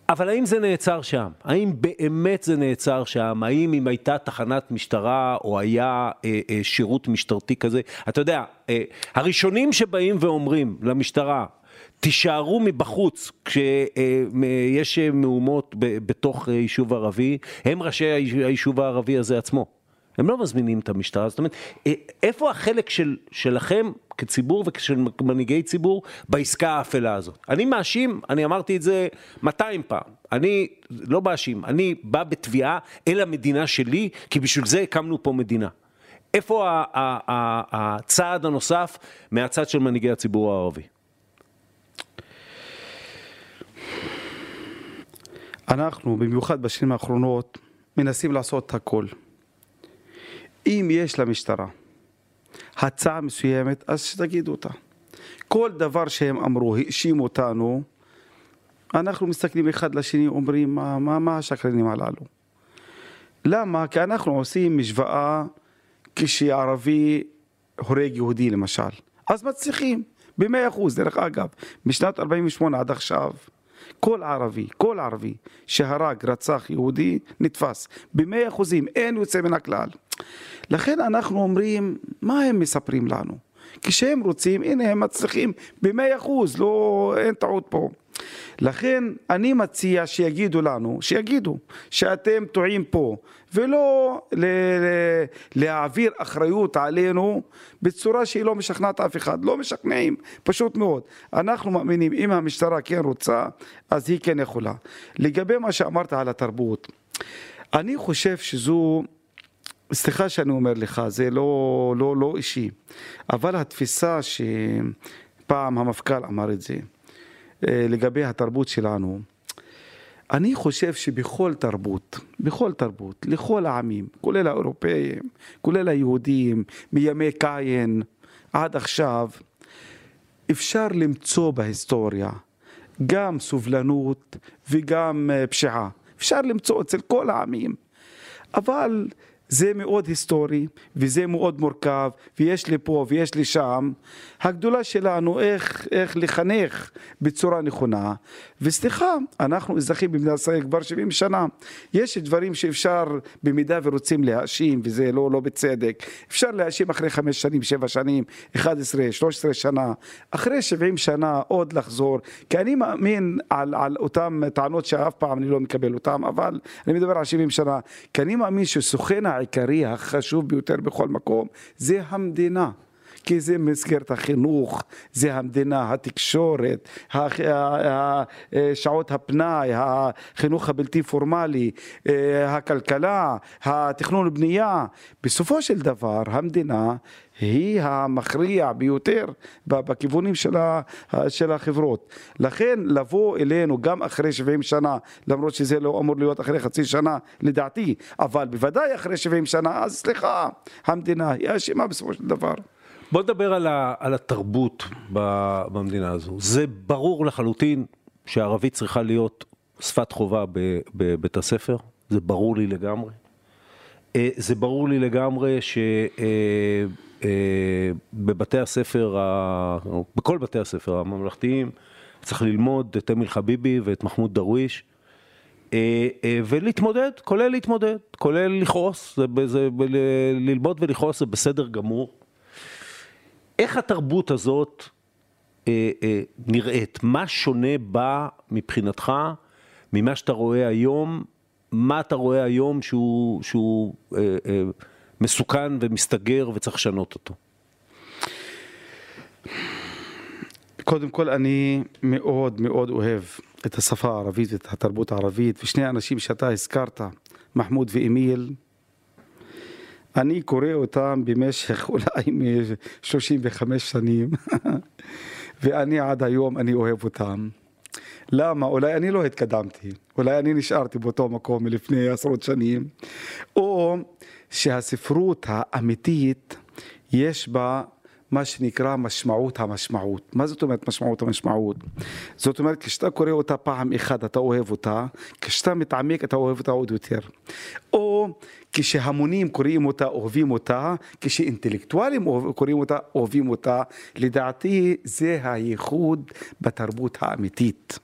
אבל האם זה נעצר שם? האם באמת זה נעצר שם? האם אם הייתה תחנת משטרה או היה אה, אה, שירות משטרתי כזה? אתה יודע, אה, הראשונים שבאים ואומרים למשטרה, תישארו מבחוץ כשיש אה, מהומות בתוך אה, יישוב ערבי, הם ראשי היישוב הערבי הזה עצמו. הם לא מזמינים את המשטרה, זאת אומרת, אה, איפה החלק של, שלכם כציבור וכשל מנהיגי ציבור בעסקה האפלה הזאת? אני מאשים, אני אמרתי את זה 200 פעם, אני לא מאשים, אני בא בתביעה אל המדינה שלי, כי בשביל זה הקמנו פה מדינה. איפה הצעד הנוסף מהצד של מנהיגי הציבור הערבי? אנחנו, במיוחד בשנים האחרונות, מנסים לעשות הכל. אם יש למשטרה הצעה מסוימת, אז שתגידו אותה. כל דבר שהם אמרו, האשימו אותנו, אנחנו מסתכלים אחד לשני, אומרים, מה, מה, מה השקרנים הללו? למה? כי אנחנו עושים משוואה כשערבי הורג יהודי למשל. אז מצליחים, במאה אחוז, דרך אגב, משנת 48' עד עכשיו, כל ערבי, כל ערבי שהרג, רצח יהודי, נתפס. במאה אחוזים, אין יוצא מן הכלל. לכן אנחנו אומרים, מה הם מספרים לנו? כשהם רוצים, הנה הם מצליחים במאה אחוז, לא, אין טעות פה. לכן אני מציע שיגידו לנו, שיגידו שאתם טועים פה, ולא ל- להעביר אחריות עלינו בצורה שהיא לא משכנעת אף אחד, לא משכנעים, פשוט מאוד. אנחנו מאמינים, אם המשטרה כן רוצה, אז היא כן יכולה. לגבי מה שאמרת על התרבות, אני חושב שזו סליחה שאני אומר לך, זה לא, לא, לא אישי, אבל התפיסה שפעם המפכ"ל אמר את זה, לגבי התרבות שלנו, אני חושב שבכל תרבות, בכל תרבות, לכל העמים, כולל האירופאים, כולל היהודים, מימי קין עד עכשיו, אפשר למצוא בהיסטוריה גם סובלנות וגם אה, פשיעה. אפשר למצוא אצל כל העמים. אבל זה מאוד היסטורי וזה מאוד מורכב ויש לי פה ויש לי שם. הגדולה שלנו איך, איך לחנך בצורה נכונה. וסליחה אנחנו אזרחים במדינת ישראל כבר 70 שנה. יש דברים שאפשר במידה ורוצים להאשים וזה לא, לא בצדק. אפשר להאשים אחרי חמש שנים, שבע שנים, 11, 13 שנה. אחרי 70 שנה עוד לחזור כי אני מאמין על, על אותם טענות שאף פעם אני לא מקבל אותם אבל אני מדבר על 70 שנה. כי אני מאמין שסוכן העיקרי החשוב ביותר בכל מקום זה המדינה. כי זה מסגרת החינוך, זה המדינה, התקשורת, שעות הפנאי, החינוך הבלתי פורמלי, אה, הכלכלה, התכנון ובנייה. בסופו של דבר המדינה היא המכריע ביותר בכיוונים של, של החברות. לכן לבוא אלינו גם אחרי 70 שנה, למרות שזה לא אמור להיות אחרי חצי שנה לדעתי, אבל בוודאי אחרי 70 שנה, אז סליחה, המדינה היא אשמה בסופו של דבר. בוא נדבר על, ה, על התרבות במדינה הזו. זה ברור לחלוטין שערבית צריכה להיות שפת חובה בבית הספר, זה ברור לי לגמרי. אה, זה ברור לי לגמרי שבבתי אה, הספר, בכל בתי הספר הממלכתיים, צריך ללמוד את אמיל חביבי ואת מחמוד דרוויש. אה, ולהתמודד, כולל להתמודד, כולל לכעוס, ללמוד ולכעוס זה בסדר גמור. איך התרבות הזאת אה, אה, נראית? מה שונה בה מבחינתך ממה שאתה רואה היום? מה אתה רואה היום שהוא, שהוא אה, אה, מסוכן ומסתגר וצריך לשנות אותו? קודם כל אני מאוד מאוד אוהב את השפה הערבית ואת התרבות הערבית ושני האנשים שאתה הזכרת, מחמוד ואמיל, אני קורא אותם במשך אולי 35 שנים, ואני עד היום, אני אוהב אותם. למה? אולי אני לא התקדמתי, אולי אני נשארתי באותו מקום מלפני עשרות שנים, או שהספרות האמיתית יש בה מה שנקרא משמעות המשמעות. מה זאת אומרת משמעות המשמעות? זאת אומרת, כשאתה קורא אותה פעם אחת אתה אוהב אותה, כשאתה מתעמק אתה אוהב אותה עוד יותר. או כשהמונים קוראים אותה, אוהבים אותה, כשאינטלקטואלים קוראים אותה, אוהבים אותה. לדעתי זה הייחוד בתרבות האמיתית.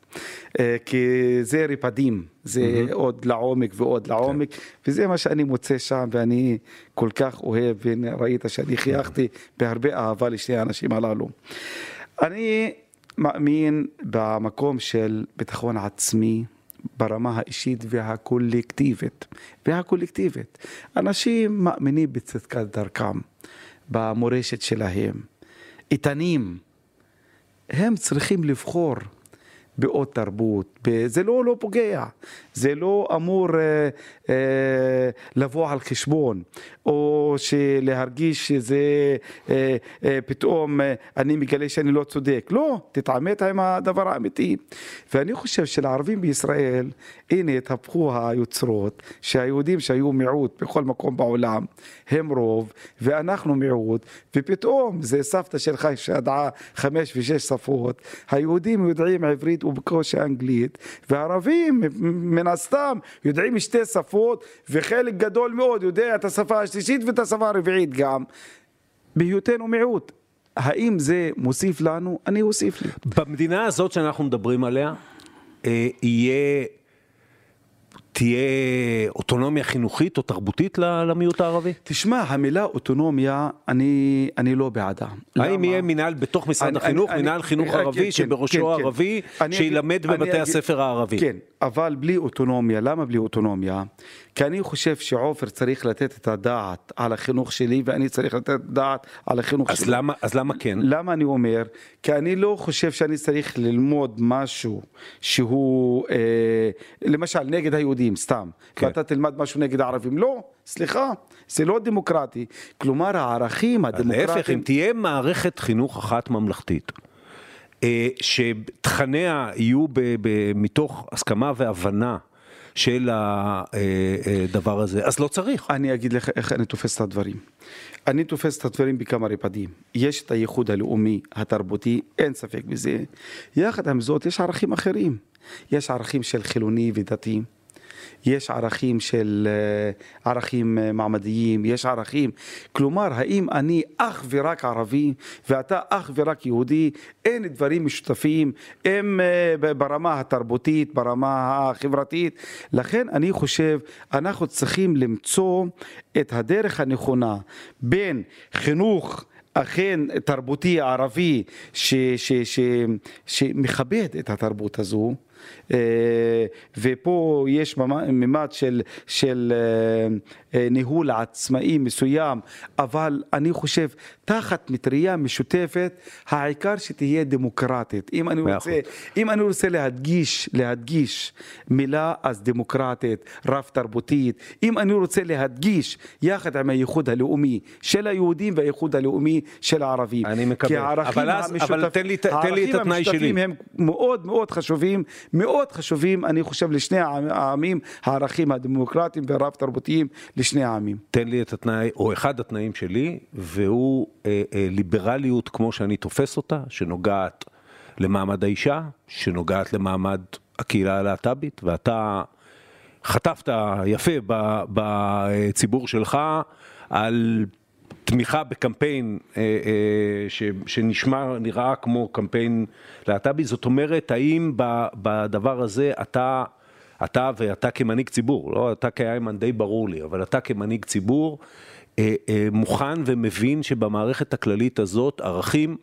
אה, כי זה ריפדים, זה mm-hmm. עוד לעומק ועוד לעומק, כן. וזה מה שאני מוצא שם, ואני כל כך אוהב, וראית שאני חייכתי בהרבה אהבה לשני האנשים הללו. אני מאמין במקום של ביטחון עצמי. ברמה האישית והקולקטיבית. והקולקטיבית. אנשים מאמינים בצדקת דרכם, במורשת שלהם, איתנים. הם צריכים לבחור בעוד תרבות, זה לא, לא פוגע, זה לא אמור אה, אה, לבוא על חשבון, או להרגיש שזה אה, אה, פתאום אה, אני מגלה שאני לא צודק, לא, תתעמת עם הדבר האמיתי. ואני חושב שלערבים בישראל, הנה התהפכו היוצרות, שהיהודים שהיו מיעוט בכל מקום בעולם, הם רוב, ואנחנו מיעוט, ופתאום זה סבתא שלך שידעה חמש ושש שפות, היהודים יודעים עברית ובקושי אנגלית, והערבים מן הסתם יודעים שתי שפות, וחלק גדול מאוד יודע את השפה השלישית ואת השפה הרביעית גם, בהיותנו מיעוט. האם זה מוסיף לנו? אני אוסיף לי. במדינה הזאת שאנחנו מדברים עליה, אה, יהיה... תהיה אוטונומיה חינוכית או תרבותית למיעוט הערבי? תשמע, המילה אוטונומיה, אני, אני לא בעדה. האם יהיה מינהל בתוך משרד אני, החינוך, אני, מינהל אני, חינוך אני, ערבי כן, שבראשו כן, כן. ערבי, כן. שילמד אני, בבתי אני, הספר הערבי? כן, אבל בלי אוטונומיה, למה בלי אוטונומיה? כי אני חושב שעופר צריך לתת את הדעת על החינוך שלי ואני צריך לתת את הדעת על החינוך אז שלי. למה, אז למה כן? למה אני אומר? כי אני לא חושב שאני צריך ללמוד משהו שהוא אה, למשל נגד היהודים, סתם. כן. ואתה תלמד משהו נגד הערבים. לא, סליחה, זה לא דמוקרטי. כלומר הערכים הדמוקרטיים... להפך, אם תהיה מערכת חינוך אחת ממלכתית. אה, שתכניה יהיו ב, ב, מתוך הסכמה והבנה של הדבר הזה, אז לא צריך. אני אגיד לך איך אני תופס את הדברים. אני תופס את הדברים בכמה רבדים. יש את הייחוד הלאומי, התרבותי, אין ספק בזה. יחד עם זאת, יש ערכים אחרים. יש ערכים של חילוני ודתי. יש ערכים של אה, ערכים אה, מעמדיים, יש ערכים. כלומר, האם אני אך ורק ערבי ואתה אך ורק יהודי, אין דברים משותפים, הם אה, ברמה התרבותית, ברמה החברתית. לכן אני חושב, אנחנו צריכים למצוא את הדרך הנכונה בין חינוך אכן תרבותי ערבי שמכבד את התרבות הזו ופה יש ממד של, של אה, ניהול עצמאי מסוים, אבל אני חושב, תחת מטריה משותפת, העיקר שתהיה דמוקרטית. אם אני רוצה, אם אני רוצה להדגיש, להדגיש מילה, אז דמוקרטית, רב תרבותית. אם אני רוצה להדגיש, יחד עם הייחוד הלאומי של היהודים והייחוד הלאומי של הערבים. אני מקבל. אבל, אז, המשותפ... אבל תן לי, תן לי את התנאי שלי. הערכים המשותפים הם מאוד מאוד חשובים, מאוד חשובים, אני חושב, לשני העמים, הערכים הדמוקרטיים והרב תרבותיים לשני העמים. תן לי את התנאי, או אחד התנאים שלי, והוא אה, אה, ליברליות כמו שאני תופס אותה, שנוגעת למעמד האישה, שנוגעת למעמד הקהילה הלהט"בית, ואתה חטפת יפה בציבור שלך על תמיכה בקמפיין אה, אה, ש, שנשמע, נראה כמו קמפיין להט"בי, זאת אומרת, האם בדבר הזה אתה, אתה ואתה כמנהיג ציבור, לא אתה כאיימן די ברור לי, אבל אתה כמנהיג ציבור אה, מוכן ומבין שבמערכת הכללית הזאת ערכים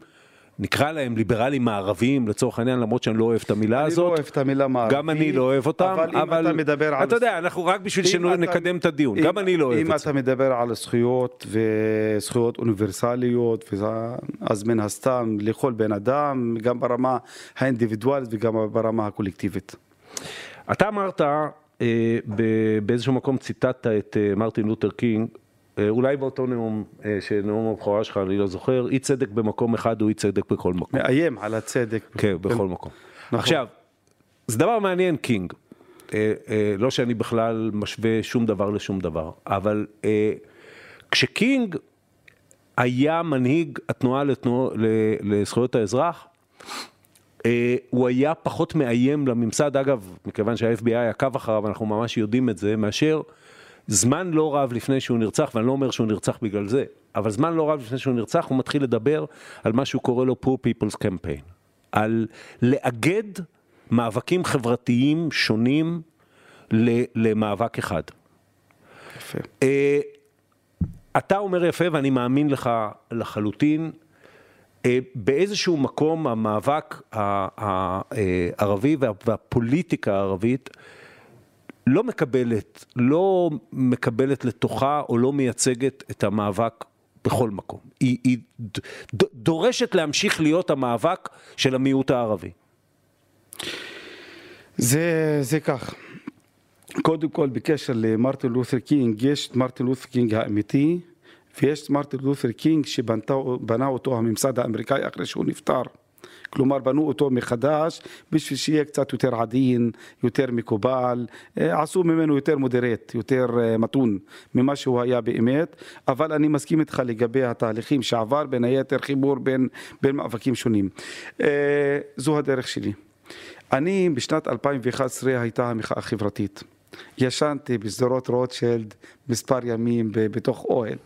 נקרא להם ליברלים מערביים לצורך העניין, למרות שאני לא אוהב את המילה אני הזאת. אני לא אוהב את המילה מערבי. גם אני לא אוהב אותם, אבל, אבל אם אתה מדבר על... אתה יודע, אנחנו רק בשביל שנקדם את הדיון, אם, גם אני לא אוהב את זה. אם אתה מדבר על זכויות וזכויות אוניברסליות, אז מן הסתם לכל בן אדם, גם ברמה האינדיבידואלית וגם ברמה הקולקטיבית. אתה אמרת, אה, באיזשהו מקום ציטטת את אה, מרטין לותר קינג, אולי באותו נאום, אה, שנאום הבכורה שלך, אני לא זוכר, אי צדק במקום אחד הוא אי צדק בכל מקום. מאיים על הצדק. כן, בכל מקום. נכון. עכשיו, זה דבר מעניין, קינג. אה, לא שאני בכלל משווה שום דבר לשום דבר, אבל כשקינג היה מנהיג התנועה לתנוע, לזכויות האזרח, הוא היה פחות מאיים לממסד, אגב, מכיוון שה-FBI עקב אחריו, אנחנו ממש יודעים את זה, מאשר זמן לא רב לפני שהוא נרצח, ואני לא אומר שהוא נרצח בגלל זה, אבל זמן לא רב לפני שהוא נרצח, הוא מתחיל לדבר על מה שהוא קורא לו Poor People's Campaign, על לאגד מאבקים חברתיים שונים למאבק אחד. יפה. אה, אתה אומר יפה ואני מאמין לך לחלוטין. אה, באיזשהו מקום המאבק הערבי והפוליטיקה הערבית לא מקבלת, לא מקבלת לתוכה או לא מייצגת את המאבק בכל מקום. היא, היא דורשת להמשיך להיות המאבק של המיעוט הערבי. זה, זה כך. קודם כל, בקשר למרטין לותר קינג, יש מרטין לותר קינג האמיתי, ויש מרטין לותר קינג שבנה אותו הממסד האמריקאי אחרי שהוא נפטר. כלומר בנו אותו מחדש בשביל שיהיה קצת יותר עדין, יותר מקובל, אה, עשו ממנו יותר moderate, יותר אה, מתון ממה שהוא היה באמת, אבל אני מסכים איתך לגבי התהליכים שעבר, בין היתר חיבור בין, בין מאבקים שונים. אה, זו הדרך שלי. אני בשנת 2011 הייתה המחאה החברתית. ישנתי בשדרות רוטשילד מספר ימים בתוך אוהל.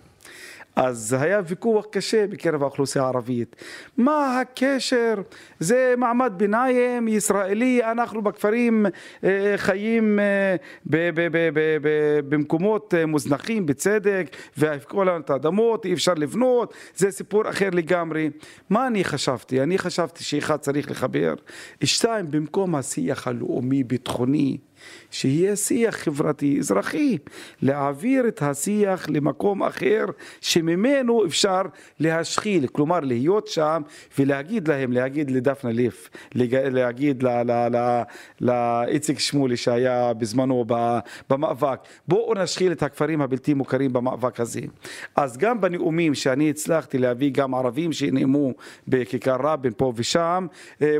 אז היה ויכוח קשה בקרב האוכלוסייה הערבית. מה הקשר? זה מעמד ביניים ישראלי, אנחנו בכפרים אה, חיים אה, במקומות אה, מוזנחים בצדק, והפקעו לנו את האדמות, אי אפשר לבנות, זה סיפור אחר לגמרי. מה אני חשבתי? אני חשבתי שאחד צריך לחבר, שתיים, במקום השיח הלאומי-ביטחוני שיהיה שיח חברתי אזרחי, להעביר את השיח למקום אחר שממנו אפשר להשחיל, כלומר להיות שם ולהגיד להם, להגיד לדפנה ליף, להגיד לאיציק שמולי שהיה בזמנו במאבק, בואו נשחיל את הכפרים הבלתי מוכרים במאבק הזה. אז גם בנאומים שאני הצלחתי להביא גם ערבים שנאמו בכיכר רבין פה ושם,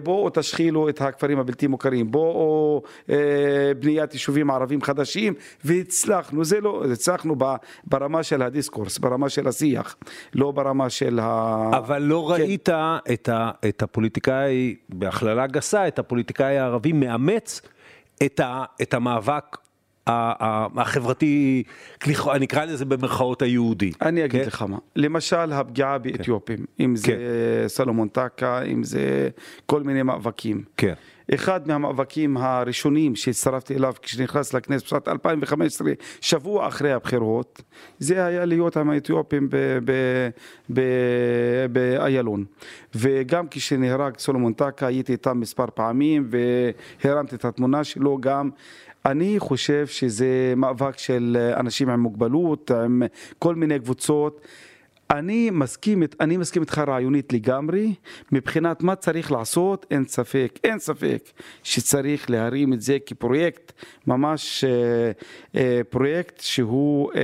בואו תשחילו את הכפרים הבלתי מוכרים, בואו אה, בניית יישובים ערבים חדשים, והצלחנו, זה לא, הצלחנו ברמה של הדיסקורס, ברמה של השיח, לא ברמה של ה... אבל לא כן. ראית את, ה, את הפוליטיקאי, בהכללה גסה, את הפוליטיקאי הערבי מאמץ את, ה, את המאבק החברתי, אני אקרא לזה במרכאות היהודי. אני אגיד כן? לך מה, למשל הפגיעה באתיופים, כן. אם זה כן. סלומון טקה, אם זה כל מיני מאבקים. כן. אחד מהמאבקים הראשונים שהצטרפתי אליו כשנכנס לכנסת בשנת 2015, שבוע אחרי הבחירות, זה היה להיות עם האתיופים באיילון. וגם כשנהרג סולומון טקה הייתי איתם מספר פעמים והרמתי את התמונה שלו גם. אני חושב שזה מאבק של אנשים עם מוגבלות, עם כל מיני קבוצות. אני מסכים, אני מסכים איתך רעיונית לגמרי, מבחינת מה צריך לעשות, אין ספק, אין ספק שצריך להרים את זה כפרויקט, ממש אה, אה, פרויקט שהוא אה,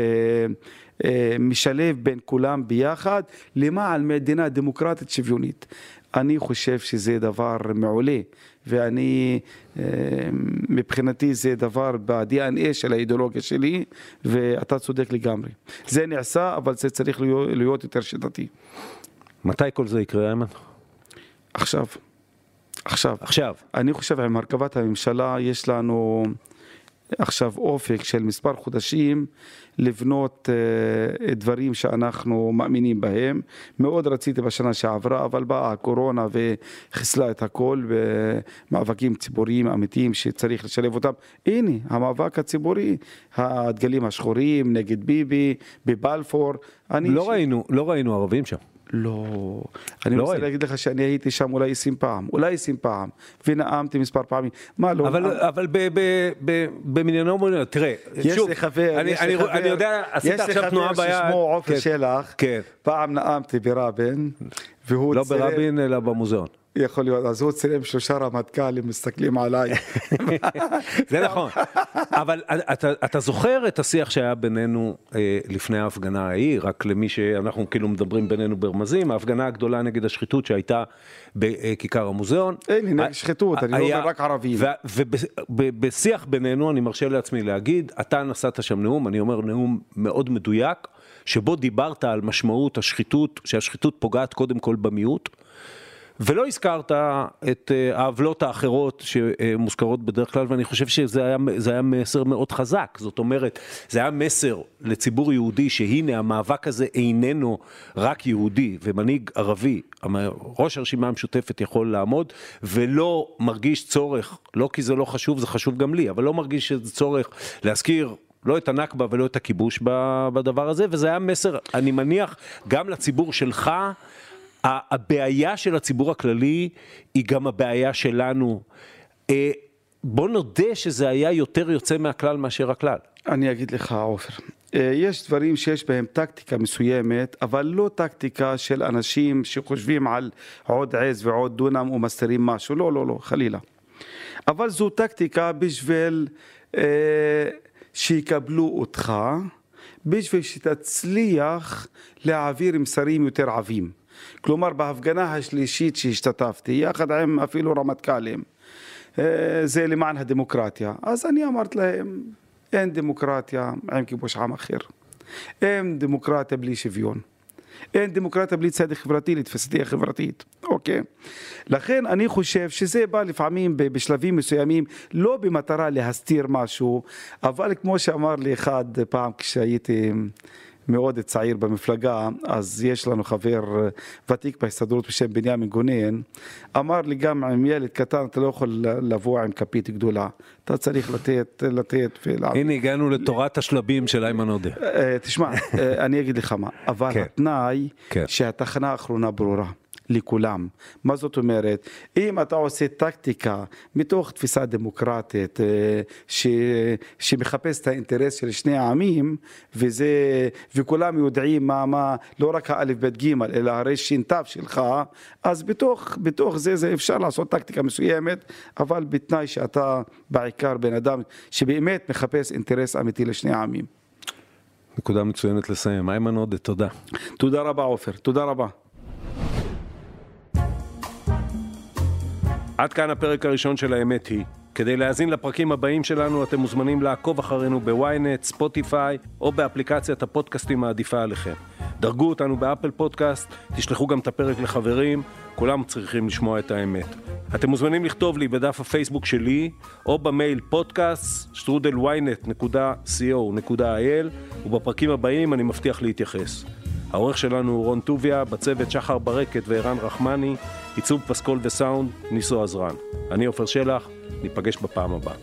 אה, משלב בין כולם ביחד למען מדינה דמוקרטית שוויונית. אני חושב שזה דבר מעולה, ואני, אה, מבחינתי זה דבר ב-DNA של האידיאולוגיה שלי, ואתה צודק לגמרי. זה נעשה, אבל זה צריך להיות, להיות יותר שיטתי. מתי כל זה יקרה, איימן? עכשיו. עכשיו. עכשיו. אני חושב עם הרכבת הממשלה יש לנו עכשיו אופק של מספר חודשים לבנות uh, דברים שאנחנו מאמינים בהם. מאוד רציתי בשנה שעברה, אבל באה הקורונה וחיסלה את הכל במאבקים ציבוריים אמיתיים שצריך לשלב אותם. הנה, המאבק הציבורי, הדגלים השחורים נגד ביבי, בבלפור. לא, ש... ראינו, לא ראינו ערבים שם. לא, אני לא רוצה ראי. להגיד לך שאני הייתי שם אולי 20 פעם, אולי 20 פעם, ונאמתי מספר פעמים, מה לא? אבל, נאמ... אבל במניינו מוניו, תראה, יש שוב, לי חבר, אני, יש אני, לי חבר, אני יודע, עשית עכשיו תנועה ביד, יש לי חבר ששמו עופר כן, שלח, כן. פעם נאמתי ברבין, והוא לא צירף, ברבין אלא במוזיאון. יכול להיות, אז הוא צילם שלושה רמטכ"לים מסתכלים עליי. זה נכון, אבל אתה, אתה זוכר את השיח שהיה בינינו אה, לפני ההפגנה ההיא, רק למי שאנחנו כאילו מדברים בינינו ברמזים, ההפגנה הגדולה נגד השחיתות שהייתה בכיכר המוזיאון. אין לי נגד שחיתות, אני לא אומר רק ערבים. ובשיח בינינו, אני מרשה לעצמי להגיד, אתה נשאת שם נאום, אני אומר נאום מאוד מדויק, שבו דיברת על משמעות השחיתות, שהשחיתות פוגעת קודם כל במיעוט. ולא הזכרת את אה, העוולות האחרות שמוזכרות בדרך כלל, ואני חושב שזה היה, היה מסר מאוד חזק. זאת אומרת, זה היה מסר לציבור יהודי שהנה המאבק הזה איננו רק יהודי ומנהיג ערבי, ראש הרשימה המשותפת יכול לעמוד, ולא מרגיש צורך, לא כי זה לא חשוב, זה חשוב גם לי, אבל לא מרגיש שזה צורך להזכיר לא את הנכבה ולא את הכיבוש בדבר הזה, וזה היה מסר, אני מניח, גם לציבור שלך, הבעיה של הציבור הכללי היא גם הבעיה שלנו. אה, בוא נודה שזה היה יותר יוצא מהכלל מאשר הכלל. אני אגיד לך, עופר, אה, יש דברים שיש בהם טקטיקה מסוימת, אבל לא טקטיקה של אנשים שחושבים על עוד עז ועוד דונם ומסתירים משהו, לא, לא, לא, חלילה. אבל זו טקטיקה בשביל אה, שיקבלו אותך, בשביל שתצליח להעביר מסרים יותר עבים. כלומר בהפגנה השלישית שהשתתפתי, יחד עם אפילו רמטכ"לים, אה, זה למען הדמוקרטיה. אז אני אמרתי להם, אין דמוקרטיה עם כיבוש עם אחר. אין דמוקרטיה בלי שוויון. אין דמוקרטיה בלי צדק חברתי לתפיסתי החברתית, אוקיי? לכן אני חושב שזה בא לפעמים בשלבים מסוימים, לא במטרה להסתיר משהו, אבל כמו שאמר לי אחד פעם כשהייתי מאוד צעיר במפלגה, אז יש לנו חבר ותיק בהסתדרות בשם בנימין גונן, אמר לי גם עם ילד קטן אתה לא יכול לבוא עם כפית גדולה, אתה צריך לתת, לתת ולהביא. הנה הגענו לתורת השלבים של איימן עודה. אה, תשמע, אה, אני אגיד לך מה, אבל כן. התנאי כן. שהתחנה האחרונה ברורה. לכולם. מה זאת אומרת? אם אתה עושה טקטיקה מתוך תפיסה דמוקרטית אה, ש, שמחפש את האינטרס של שני העמים, וזה, וכולם יודעים מה, מה, לא רק האלף בית גימל, אלא הרי ש"ת שלך, אז בתוך, בתוך זה, זה אפשר לעשות טקטיקה מסוימת, אבל בתנאי שאתה בעיקר בן אדם שבאמת מחפש אינטרס אמיתי לשני העמים. נקודה מצוינת לסיים. איימן עודה, תודה. תודה רבה עופר, תודה רבה. עד כאן הפרק הראשון של האמת היא. כדי להאזין לפרקים הבאים שלנו אתם מוזמנים לעקוב אחרינו ב ynet, Spotify או באפליקציית הפודקאסטים העדיפה עליכם. דרגו אותנו ב Apple Podcast, תשלחו גם את הפרק לחברים, כולם צריכים לשמוע את האמת. אתם מוזמנים לכתוב לי בדף הפייסבוק שלי או במייל פודקאסט שטרודל ynet.co.il ובפרקים הבאים אני מבטיח להתייחס. העורך שלנו הוא רון טוביה, בצוות שחר ברקת וערן רחמני, עיצוב פסקול וסאונד, ניסו עזרן. אני עופר שלח, ניפגש בפעם הבאה.